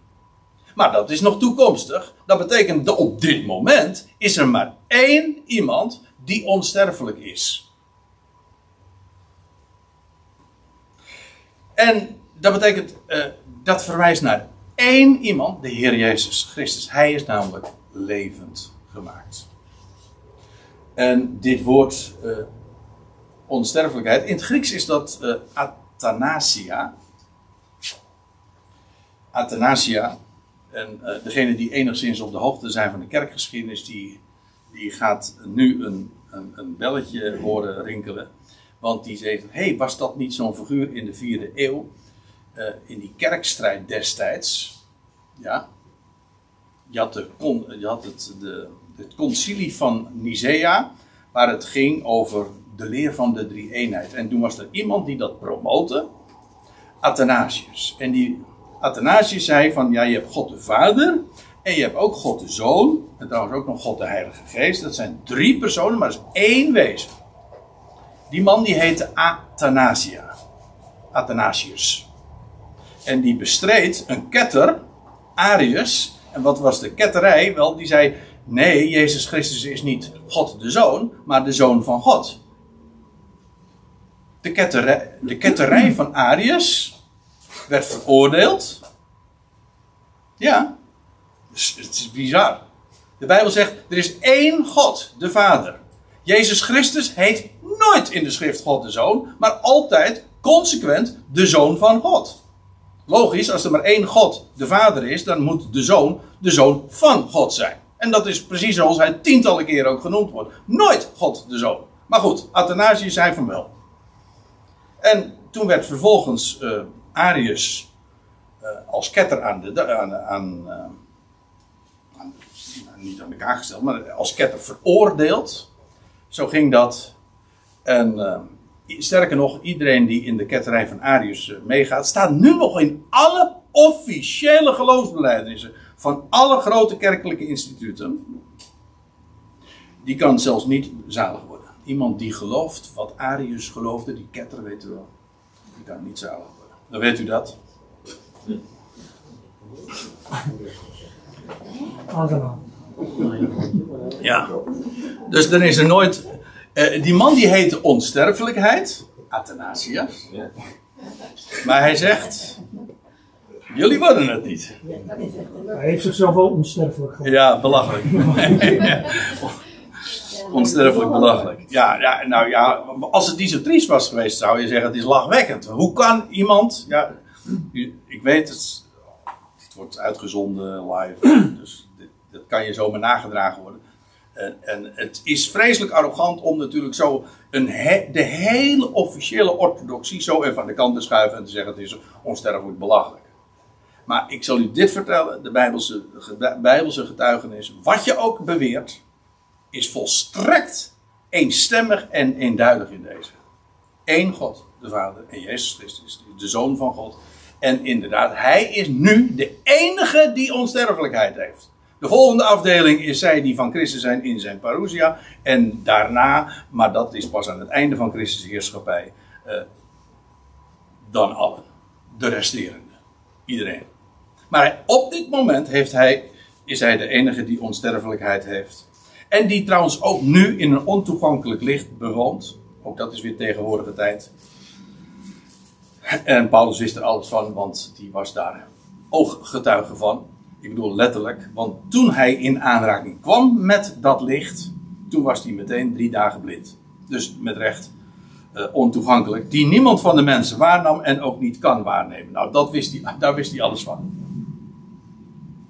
Maar dat is nog toekomstig. Dat betekent dat op dit moment is er maar één iemand die onsterfelijk is. En dat betekent, uh, dat verwijst naar één iemand, de Heer Jezus Christus. Hij is namelijk levend gemaakt. En dit woord uh, onsterfelijkheid. In het Grieks is dat uh, athanasia. Athanasia. En degene die enigszins op de hoogte zijn van de kerkgeschiedenis, die, die gaat nu een, een, een belletje horen rinkelen. Want die zegt: hé, hey, was dat niet zo'n figuur in de vierde eeuw? Uh, in die kerkstrijd destijds. Ja. Je had, de, je had het, de, het concilie van Nicea, waar het ging over de leer van de drie eenheid. En toen was er iemand die dat promote, Athanasius. En die Athanasius zei van, ja, je hebt God de Vader en je hebt ook God de Zoon en trouwens ook nog God de Heilige Geest. Dat zijn drie personen, maar dat is één wezen. Die man die heette Athanasia. Athanasius. En die bestreed een ketter, Arius. En wat was de ketterij? Wel, die zei: Nee, Jezus Christus is niet God de Zoon, maar de Zoon van God de ketterij, de ketterij van Arius werd veroordeeld. Ja, dus het is bizar. De Bijbel zegt, er is één God, de Vader. Jezus Christus heet nooit in de schrift God de Zoon, maar altijd consequent de Zoon van God. Logisch, als er maar één God de Vader is, dan moet de Zoon de Zoon van God zijn. En dat is precies zoals hij tientallen keren ook genoemd wordt. Nooit God de Zoon. Maar goed, Athanasius zei van wel. En toen werd vervolgens uh, Arius uh, als ketter aan de, aan, aan, uh, aan, niet aan de gesteld, maar als ketter veroordeeld. Zo ging dat. En sterker nog, iedereen die in de ketterij van Arius meegaat, staat nu nog in alle officiële geloofsbeleidenissen van alle grote kerkelijke instituten. Die kan zelfs niet zalig worden. Iemand die gelooft wat Arius geloofde, die ketter, weet u wel. Die kan niet zalig worden. Dan weet u dat. Ja. Dus dan is er nooit. Uh, die man die heette onsterfelijkheid, Athanasius. Maar hij zegt. Jullie worden het niet. Hij heeft zichzelf wel onsterfelijk gemaakt. Ja, belachelijk. Onsterfelijk belachelijk. Ja, ja, nou ja, als het niet zo triest was geweest, zou je zeggen: het is lachwekkend. Hoe kan iemand. Ja, ik weet het. Het wordt uitgezonden live. Dus dat kan je zomaar nagedragen worden. En, en, het is vreselijk arrogant om natuurlijk zo een de hele officiële orthodoxie zo even aan de kant te schuiven en te zeggen: het is onsterfelijk belachelijk. Maar ik zal u dit vertellen: de Bijbelse, Bijbelse getuigenis, wat je ook beweert is volstrekt eenstemmig en eenduidig in deze. Eén God, de Vader, en Jezus Christus, de Zoon van God. En inderdaad, Hij is nu de enige die onsterfelijkheid heeft. De volgende afdeling is zij die van Christus zijn in zijn parousia. En daarna, maar dat is pas aan het einde van Christus' heerschappij, eh, dan allen. De resterende. Iedereen. Maar op dit moment heeft hij, is hij de enige die onsterfelijkheid heeft. En die trouwens ook nu in een ontoegankelijk licht bewoont. Ook dat is weer tegenwoordige tijd. En Paulus wist er alles van, want die was daar ooggetuige van. Ik bedoel letterlijk, want toen hij in aanraking kwam met dat licht, toen was hij meteen drie dagen blind. Dus met recht uh, ontoegankelijk, die niemand van de mensen waarnam en ook niet kan waarnemen. Nou, dat wist hij, daar wist hij alles van.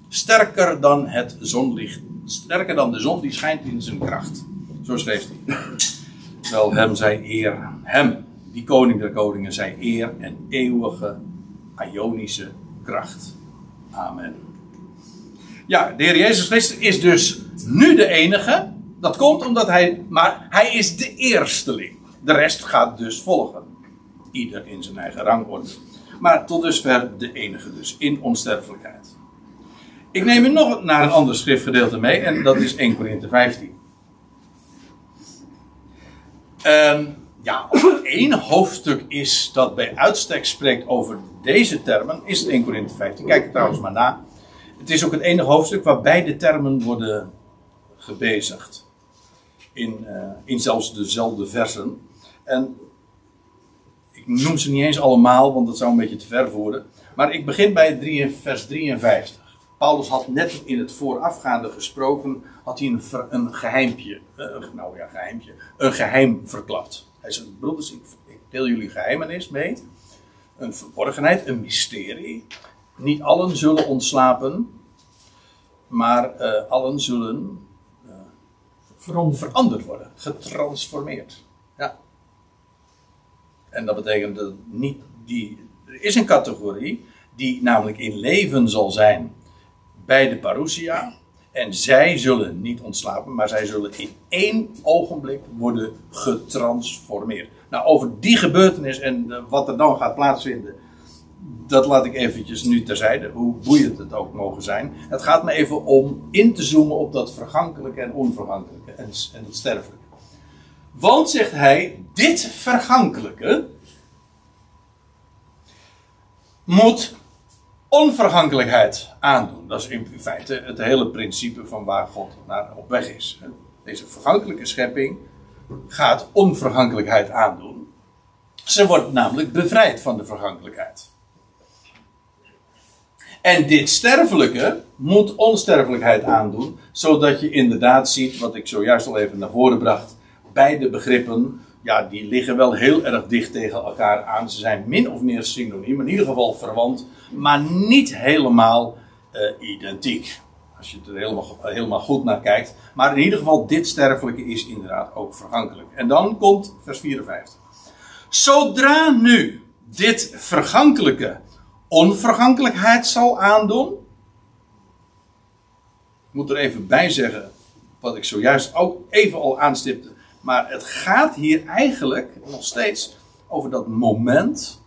Sterker dan het zonlicht, sterker dan de zon die schijnt in zijn kracht. Zo schreef hij. Wel, hem zij eer, hem, die koning der koningen, zij eer en eeuwige, ionische kracht. Amen. Ja, de Heer Jezus Christus is dus nu de enige. Dat komt omdat hij, maar hij is de eersteling. De rest gaat dus volgen. Ieder in zijn eigen rangorde. Maar tot dusver de enige dus, in onsterfelijkheid. Ik neem u nog naar een ander schriftgedeelte mee en dat is 1 Korinthe 15. Um, ja, als er één hoofdstuk is dat bij uitstek spreekt over deze termen, is het 1 Korinthe 15. Kijk er trouwens maar na. Het is ook het enige hoofdstuk waar beide termen worden gebezigd. In, uh, in zelfs dezelfde versen. En ik noem ze niet eens allemaal, want dat zou een beetje te ver voeren. Maar ik begin bij 3, vers 53. Paulus had net in het voorafgaande gesproken, had hij een, een geheimpje, uh, nou ja, geheimpje, een geheim verklapt. Hij zei, broeders, ik, ik deel jullie geheimenis mee. Een verborgenheid, een mysterie. Niet allen zullen ontslapen, maar uh, allen zullen uh, veranderd. veranderd worden, getransformeerd. Ja. En dat betekent dat niet die. Er is een categorie die namelijk in leven zal zijn bij de parousia. En zij zullen niet ontslapen, maar zij zullen in één ogenblik worden getransformeerd. Nou, over die gebeurtenis en eh, wat er dan gaat plaatsvinden, dat laat ik eventjes nu terzijde, hoe boeiend het ook mogen zijn. Het gaat me even om in te zoomen op dat vergankelijke en onvergankelijke en, en het sterfelijke. Want, zegt hij, dit vergankelijke moet onvergankelijkheid aandoen. Dat is in feite het hele principe van waar God naar op weg is. Deze vergankelijke schepping gaat onvergankelijkheid aandoen. Ze wordt namelijk bevrijd van de vergankelijkheid. En dit sterfelijke moet onsterfelijkheid aandoen, zodat je inderdaad ziet, wat ik zojuist al even naar voren bracht, beide begrippen ja, die liggen wel heel erg dicht tegen elkaar aan. Ze zijn min of meer synoniem, in ieder geval verwant, maar niet helemaal uh, identiek. Als je er helemaal, helemaal goed naar kijkt. Maar in ieder geval, dit sterfelijke is inderdaad ook vergankelijk. En dan komt vers 54. Zodra nu dit vergankelijke onvergankelijkheid zal aandoen. Ik moet er even bij zeggen, wat ik zojuist ook even al aanstipte. Maar het gaat hier eigenlijk nog steeds over dat moment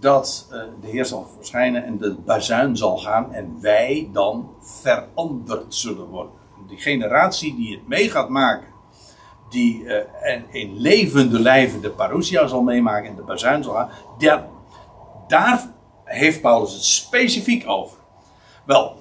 dat uh, de Heer zal verschijnen en de bazuin zal gaan en wij dan veranderd zullen worden. Die generatie die het mee gaat maken, die uh, en in levende lijven de parousia zal meemaken en de bazuin zal gaan, daar heeft Paulus het specifiek over. Wel,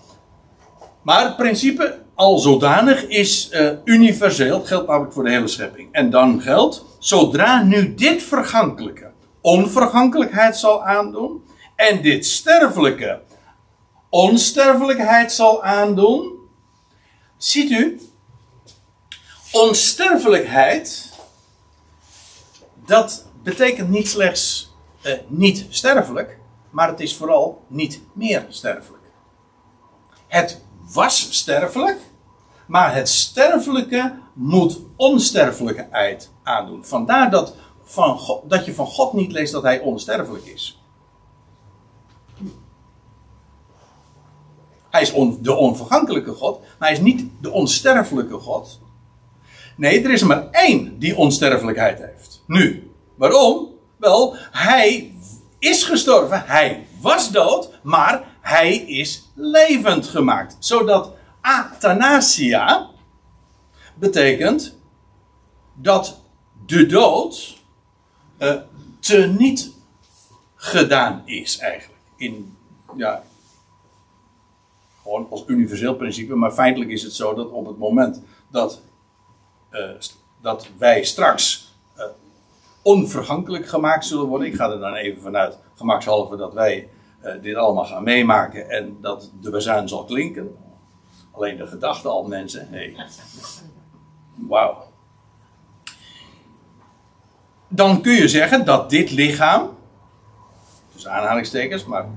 maar het principe al zodanig is uh, universeel, geldt namelijk voor de hele schepping. En dan geldt, zodra nu dit vergankelijke onvergankelijkheid zal aandoen, en dit sterfelijke onsterfelijkheid zal aandoen, ziet u, onsterfelijkheid, dat betekent niet slechts uh, niet sterfelijk, maar het is vooral niet meer sterfelijk. Het was sterfelijk, maar het sterfelijke moet onsterfelijkheid aandoen. Vandaar dat, van God, dat je van God niet leest dat hij onsterfelijk is. Hij is de onvergankelijke God, maar hij is niet de onsterfelijke God. Nee, er is maar één die onsterfelijkheid heeft. Nu, waarom? Wel, hij is gestorven, hij was dood, maar hij is levend gemaakt. Zodat athanasia betekent dat de dood uh, te niet gedaan is eigenlijk. In, ja, gewoon als universeel principe, maar feitelijk is het zo dat op het moment dat, uh, dat wij straks onvergankelijk gemaakt zullen worden. Ik ga er dan even vanuit, gemakshalve, dat wij eh, dit allemaal gaan meemaken en dat de bazuin zal klinken. Alleen de gedachte al, mensen. Hey. Wauw. Dan kun je zeggen dat dit lichaam, dus aanhalingstekens, maar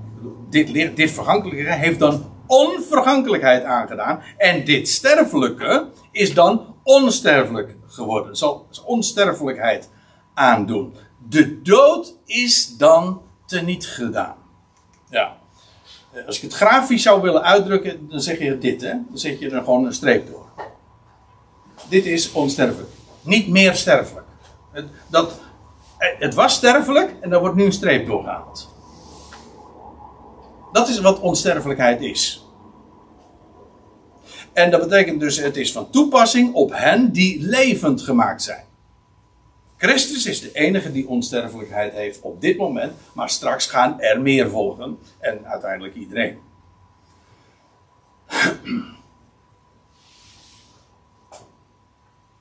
dit, dit vergankelijke heeft dan onvergankelijkheid aangedaan. En dit sterfelijke is dan onsterfelijk geworden. Zal onsterfelijkheid aandoen. De dood is dan teniet gedaan. Ja. Als ik het grafisch zou willen uitdrukken, dan zeg je dit, hè? Dan zet je er gewoon een streep door. Dit is onsterfelijk. Niet meer sterfelijk. Het, dat, het was sterfelijk en daar wordt nu een streep doorgehaald. Dat is wat onsterfelijkheid is. En dat betekent dus, het is van toepassing op hen die levend gemaakt zijn. Christus is de enige die onsterfelijkheid heeft op dit moment, maar straks gaan er meer volgen en uiteindelijk iedereen.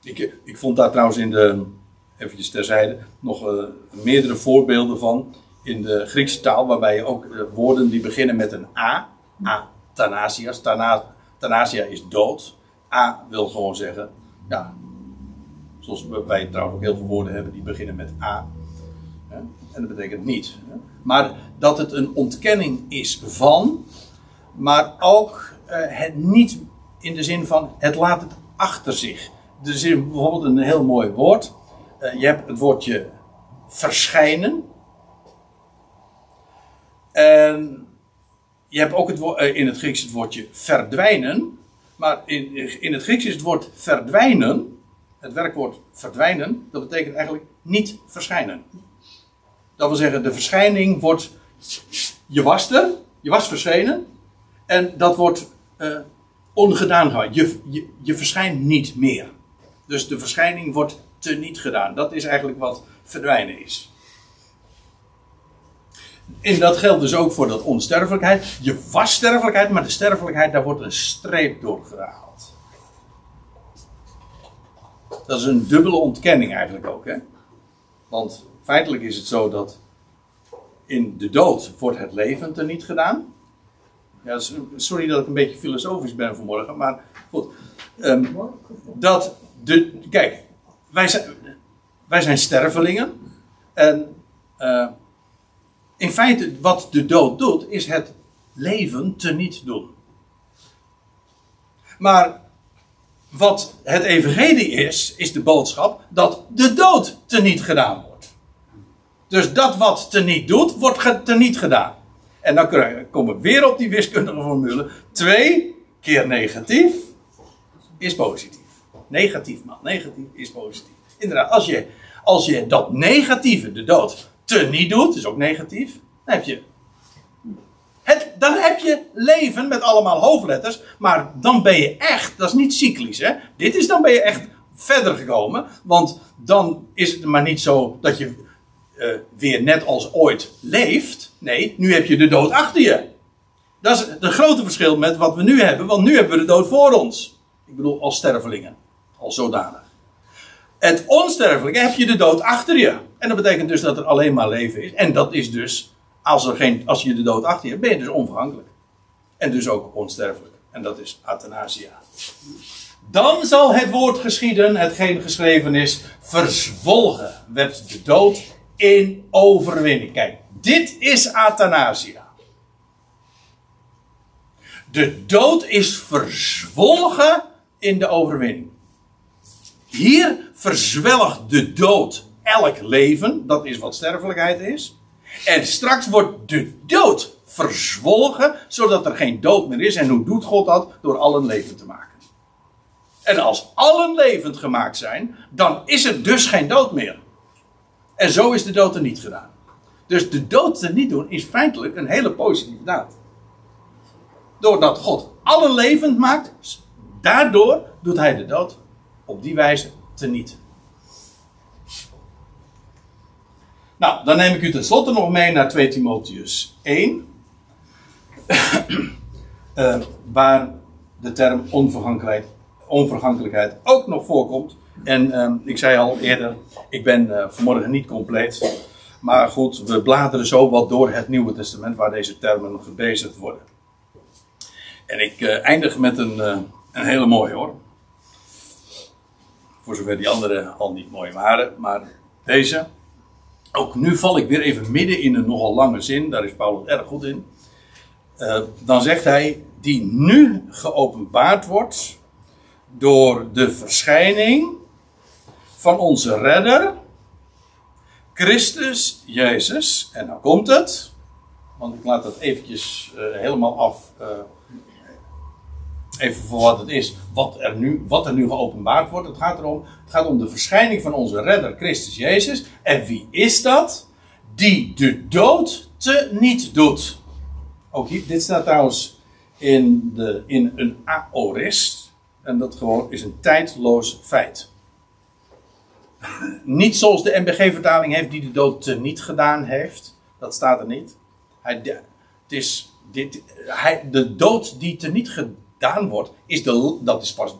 Ik, ik vond daar trouwens in de, eventjes terzijde, nog uh, meerdere voorbeelden van in de Griekse taal, waarbij je ook uh, woorden die beginnen met een A, A, Thanasias, Thanasia is dood. A wil gewoon zeggen, ja, zoals wij trouwens ook heel veel woorden hebben die beginnen met A. En dat betekent niet. Maar dat het een ontkenning is van, maar ook uh, het niet in de zin van het laat het achter zich. Er is bijvoorbeeld een heel mooi woord. Uh, je hebt het woordje verschijnen. En je hebt ook het uh, in het Grieks het woordje verdwijnen. Maar in, in het Grieks is het woord verdwijnen, het werkwoord verdwijnen, dat betekent eigenlijk niet verschijnen. Dat wil zeggen, de verschijning wordt, je was er, je was verschenen, en dat wordt uh, ongedaan gehouden. Je, je, je verschijnt niet meer. Dus de verschijning wordt teniet gedaan. Dat is eigenlijk wat verdwijnen is. En dat geldt dus ook voor dat onsterfelijkheid. Je was sterfelijkheid, maar de sterfelijkheid, daar wordt een streep door gehaald. Dat is een dubbele ontkenning eigenlijk ook. Hè? Want feitelijk is het zo dat in de dood wordt het leven teniet gedaan. Ja, sorry dat ik een beetje filosofisch ben vanmorgen, maar goed. Um, dat de, kijk, wij zijn, wij zijn stervelingen. En uh, in feite, wat de dood doet, is het leven teniet doen. Maar wat het evangelie is, is de boodschap dat de dood teniet gedaan wordt. Dus dat wat teniet doet, wordt teniet gedaan. En dan komen we weer op die wiskundige formule. 2 keer negatief is positief. Negatief maal negatief is positief. Inderdaad, als je, als je dat negatieve, de dood, te niet doet, is ook negatief, dan heb je. Dan heb je leven met allemaal hoofdletters, maar dan ben je echt, dat is niet cyclisch hè. Dit is dan ben je echt verder gekomen, want dan is het maar niet zo dat je uh, weer net als ooit leeft. Nee, nu heb je de dood achter je. Dat is het grote verschil met wat we nu hebben, want nu hebben we de dood voor ons. Ik bedoel, als stervelingen. Als zodanig. Het onsterfelijke heb je de dood achter je. En dat betekent dus dat er alleen maar leven is. En dat is dus, als, er geen, als je de dood achter je hebt, ben je dus onvergankelijk. En dus ook onsterfelijk. En dat is athanasia. Dan zal het woord geschieden, hetgeen geschreven is, verzwolgen werd de dood in overwinning. Kijk, dit is athanasia. De dood is verzwolgen in de overwinning. Hier verzwelgt de dood elk leven, dat is wat sterfelijkheid is. En straks wordt de dood verzwolgen, zodat er geen dood meer is. En hoe doet God dat? Door allen levend te maken. En als allen levend gemaakt zijn, dan is er dus geen dood meer. En zo is de dood er niet gedaan. Dus de dood te niet doen is feitelijk een hele positieve daad. Doordat God allen levend maakt, daardoor doet hij de dood op die wijze teniet. Nou, dan neem ik u tenslotte nog mee naar 2 Timotheus 1. uh, waar de term onvergankelijkheid, onvergankelijkheid ook nog voorkomt. En ehm, ik zei al eerder, ik ben eh, vanmorgen niet compleet. Maar goed, we bladeren zo wat door het Nieuwe Testament waar deze termen gebezigd worden. En ik eh, eindig met een, eh, een hele mooie hoor. Voor zover die andere al niet mooi waren, maar deze. Ook nu val ik weer even midden in een nogal lange zin, daar is Paulus erg goed in. Eh, dan zegt hij, die nu geopenbaard wordt door de verschijning van onze redder, Christus Jezus. En nou komt het, want ik laat dat eventjes uh, helemaal af, uh, even voor wat het is, wat er, nu, wat er nu geopenbaard wordt. Het gaat erom, het gaat om de verschijning van onze redder, Christus Jezus. En wie is dat? Die de dood te niet doet. Ook dit staat trouwens in, de, in een aorist. En dat gewoon is een tijdloos feit. Niet zoals de MBG-vertaling heeft die de dood te niet gedaan heeft. Dat staat er niet. Hij, het is, dit, hij, de dood die te niet gedaan wordt, is de, dat is pas.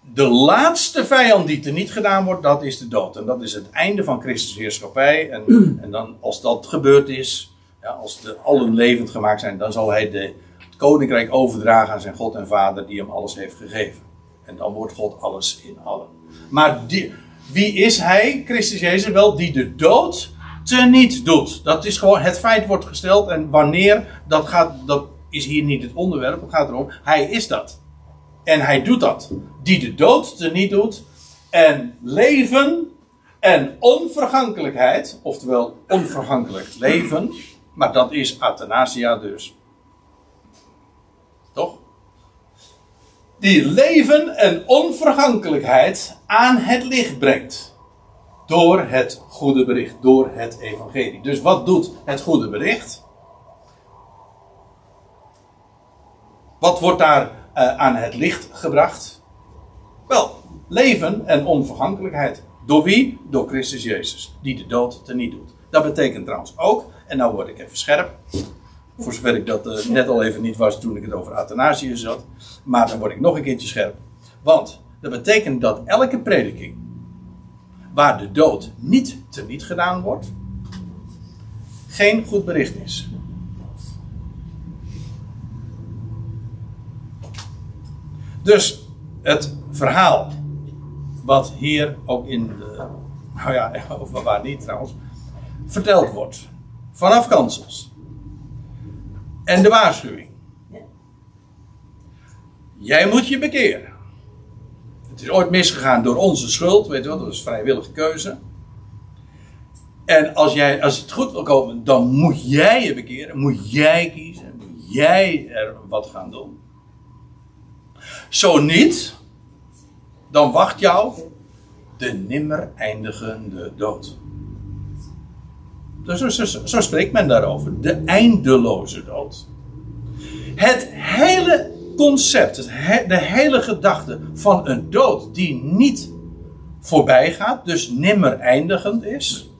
De laatste vijand die te niet gedaan wordt, dat is de dood. En dat is het einde van Christus heerschappij. En, en dan, als dat gebeurd is, ja, als de allen levend gemaakt zijn, dan zal hij de, het koninkrijk overdragen aan zijn God en Vader die hem alles heeft gegeven. En dan wordt God alles in allen. Maar die, wie is hij, Christus Jezus? Wel, die de dood te niet doet. Dat is gewoon, het feit wordt gesteld en wanneer, dat, gaat, dat is hier niet het onderwerp. Het gaat erom, hij is dat. En hij doet dat. Die de dood te niet doet en leven en onvergankelijkheid, oftewel onvergankelijk leven, maar dat is Athanasia dus. Toch? Die leven en onvergankelijkheid aan het licht brengt. Door het goede bericht, door het evangelie. Dus wat doet het goede bericht? Wat wordt daar uh, aan het licht gebracht? Wel, leven en onvergankelijkheid. Door wie? Door Christus Jezus, die de dood teniet doet. Dat betekent trouwens ook, en nou word ik even scherp, voor zover ik dat uh, net al even niet was toen ik het over Athanasius had, maar dan word ik nog een keertje scherp. Want dat betekent dat elke prediking waar de dood niet teniet gedaan wordt, geen goed bericht is. Dus het verhaal, wat hier ook in de, nou ja, over waar niet trouwens, verteld wordt. Vanaf kansels. En de waarschuwing. Jij moet je bekeren. Het is ooit misgegaan door onze schuld, weet je wel, dat is vrijwillige keuze. En als, jij, als het goed wil komen, dan moet jij je bekeren, moet jij kiezen, moet jij er wat gaan doen. Zo niet, dan wacht jou de nimmer eindigende dood. Zo, zo, zo, spreekt men daarover. De eindeloze dood. Het hele concept, de hele gedachte van een dood die niet voorbij gaat, dus nimmer eindigend is,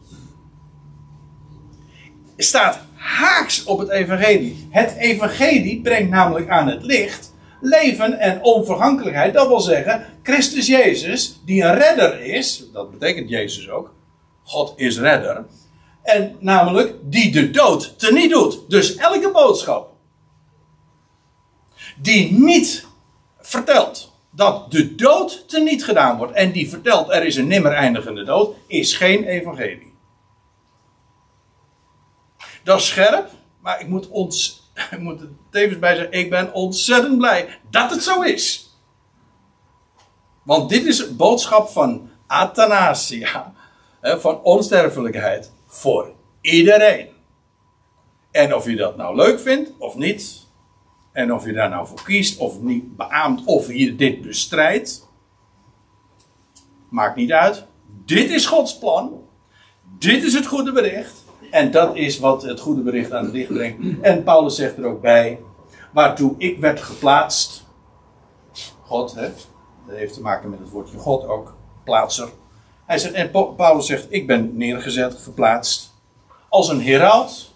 staat haaks op het evangelie. Het evangelie brengt namelijk aan het licht leven en onvergankelijkheid. Dat wil zeggen, Christus Jezus, die een redder is, dat betekent Jezus ook, God is redder, en namelijk die de dood teniet doet. Dus elke boodschap die niet vertelt dat de dood teniet gedaan wordt en die vertelt er is een nimmer eindigende dood, is geen evangelie. Dat is scherp, maar ik moet, ons, ik moet er tevens bij zeggen, ik ben ontzettend blij dat het zo is. Want dit is een boodschap van athanasia, van onsterfelijkheid voor iedereen. En of je dat nou leuk vindt of niet, en of je daar nou voor kiest of niet beaamt of je dit bestrijdt, maakt niet uit. Dit is Gods plan. Dit is het goede bericht. En dat is wat het goede bericht aan het licht brengt. En Paulus zegt er ook bij, waartoe ik werd geplaatst. God, hè? dat heeft te maken met het woordje God ook, plaatser. Hij zegt, en Paulus zegt, ik ben neergezet, geplaatst. Als een heraut,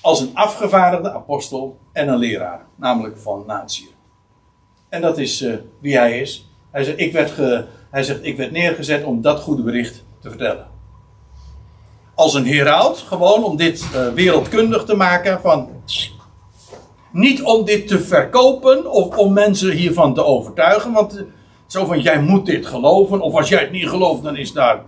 als een afgevaardigde apostel en een leraar. Namelijk van natie. En dat is uh, wie hij is. Hij zegt, ik werd, ge, hij zegt, ik werd neergezet om dat goede bericht te vertellen. Als een heraut, gewoon om dit uh, wereldkundig te maken van... Niet om dit te verkopen of om mensen hiervan te overtuigen. Want eh, zo van, jij moet dit geloven. Of als jij het niet gelooft, dan is daar...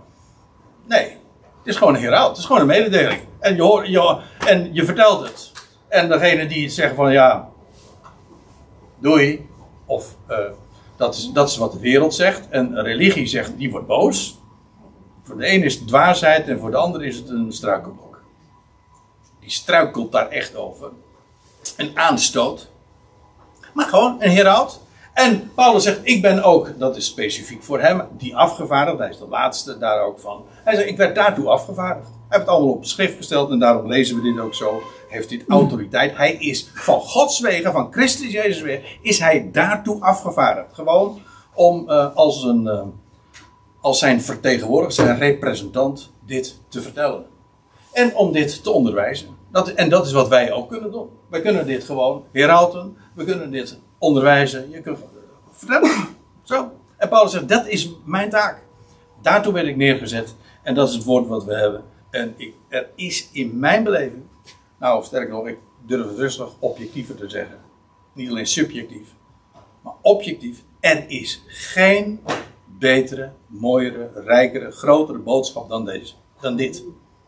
Nee, het is gewoon een heraut. Het is gewoon een mededeling. En je, hoort, je, en je vertelt het. En degene die zeggen van, ja... Doei. Of... Uh, dat is, dat is wat de wereld zegt. En religie zegt, die wordt boos. De een is het dwaasheid en voor de ander is het een struikelblok. Die struikelt daar echt over. Een aanstoot. Maar gewoon een heraut. En Paulus zegt, ik ben ook, dat is specifiek voor hem, die afgevaardigd. Hij is de laatste daar ook van. Hij zegt, ik werd daartoe afgevaardigd. Hij heeft het allemaal op schrift gesteld en daarom lezen we dit ook zo. Heeft dit autoriteit. Hij is van Gods wegen, van Christus Jezus weer, is hij daartoe afgevaardigd. Gewoon om uh, als, een, uh, als zijn vertegenwoordiger, zijn representant, dit te vertellen. En om dit te onderwijzen. Dat, en dat is wat wij ook kunnen doen. Wij kunnen dit gewoon herauten. We kunnen dit onderwijzen. Je kunt vertellen. Zo. En Paulus zegt, dat is mijn taak. Daartoe ben ik neergezet. En dat is het woord wat we hebben. En ik, er is in mijn beleving, nou sterker nog, ik durf het rustig objectiever te zeggen. Niet alleen subjectief, maar objectief. Er is geen betere, mooiere, rijkere, grotere boodschap dan deze. Dan dit.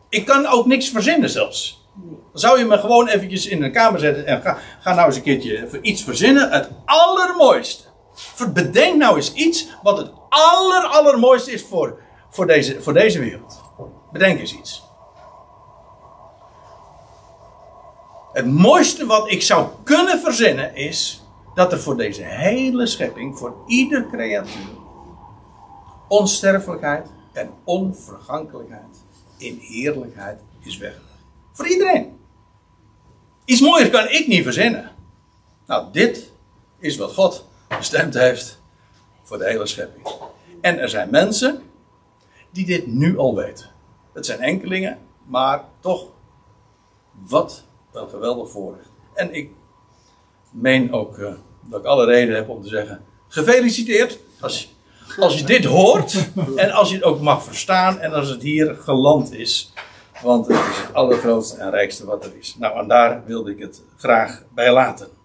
Ik kan ook niks verzinnen zelfs. Dan zou je me gewoon eventjes in een kamer zetten en ga, ga nou eens een keertje voor iets verzinnen. Het allermooiste. Bedenk nou eens iets wat het aller, allermooiste is voor, voor, deze, voor deze wereld. Bedenk eens iets. Het mooiste wat ik zou kunnen verzinnen is dat er voor deze hele schepping, voor ieder creatuur, onsterfelijkheid en onvergankelijkheid in heerlijkheid is weggelegd. Voor iedereen. Iets mooier kan ik niet verzinnen. Nou, dit is wat God bestemd heeft voor de hele schepping. En er zijn mensen die dit nu al weten. Het zijn enkelingen, maar toch, wat een geweldig voorrecht. En ik meen ook uh, dat ik alle reden heb om te zeggen: gefeliciteerd als als je dit hoort en als je het ook mag verstaan en als het hier geland is. Want het is het allergrootste en rijkste wat er is. Nou, en daar wilde ik het graag bij laten.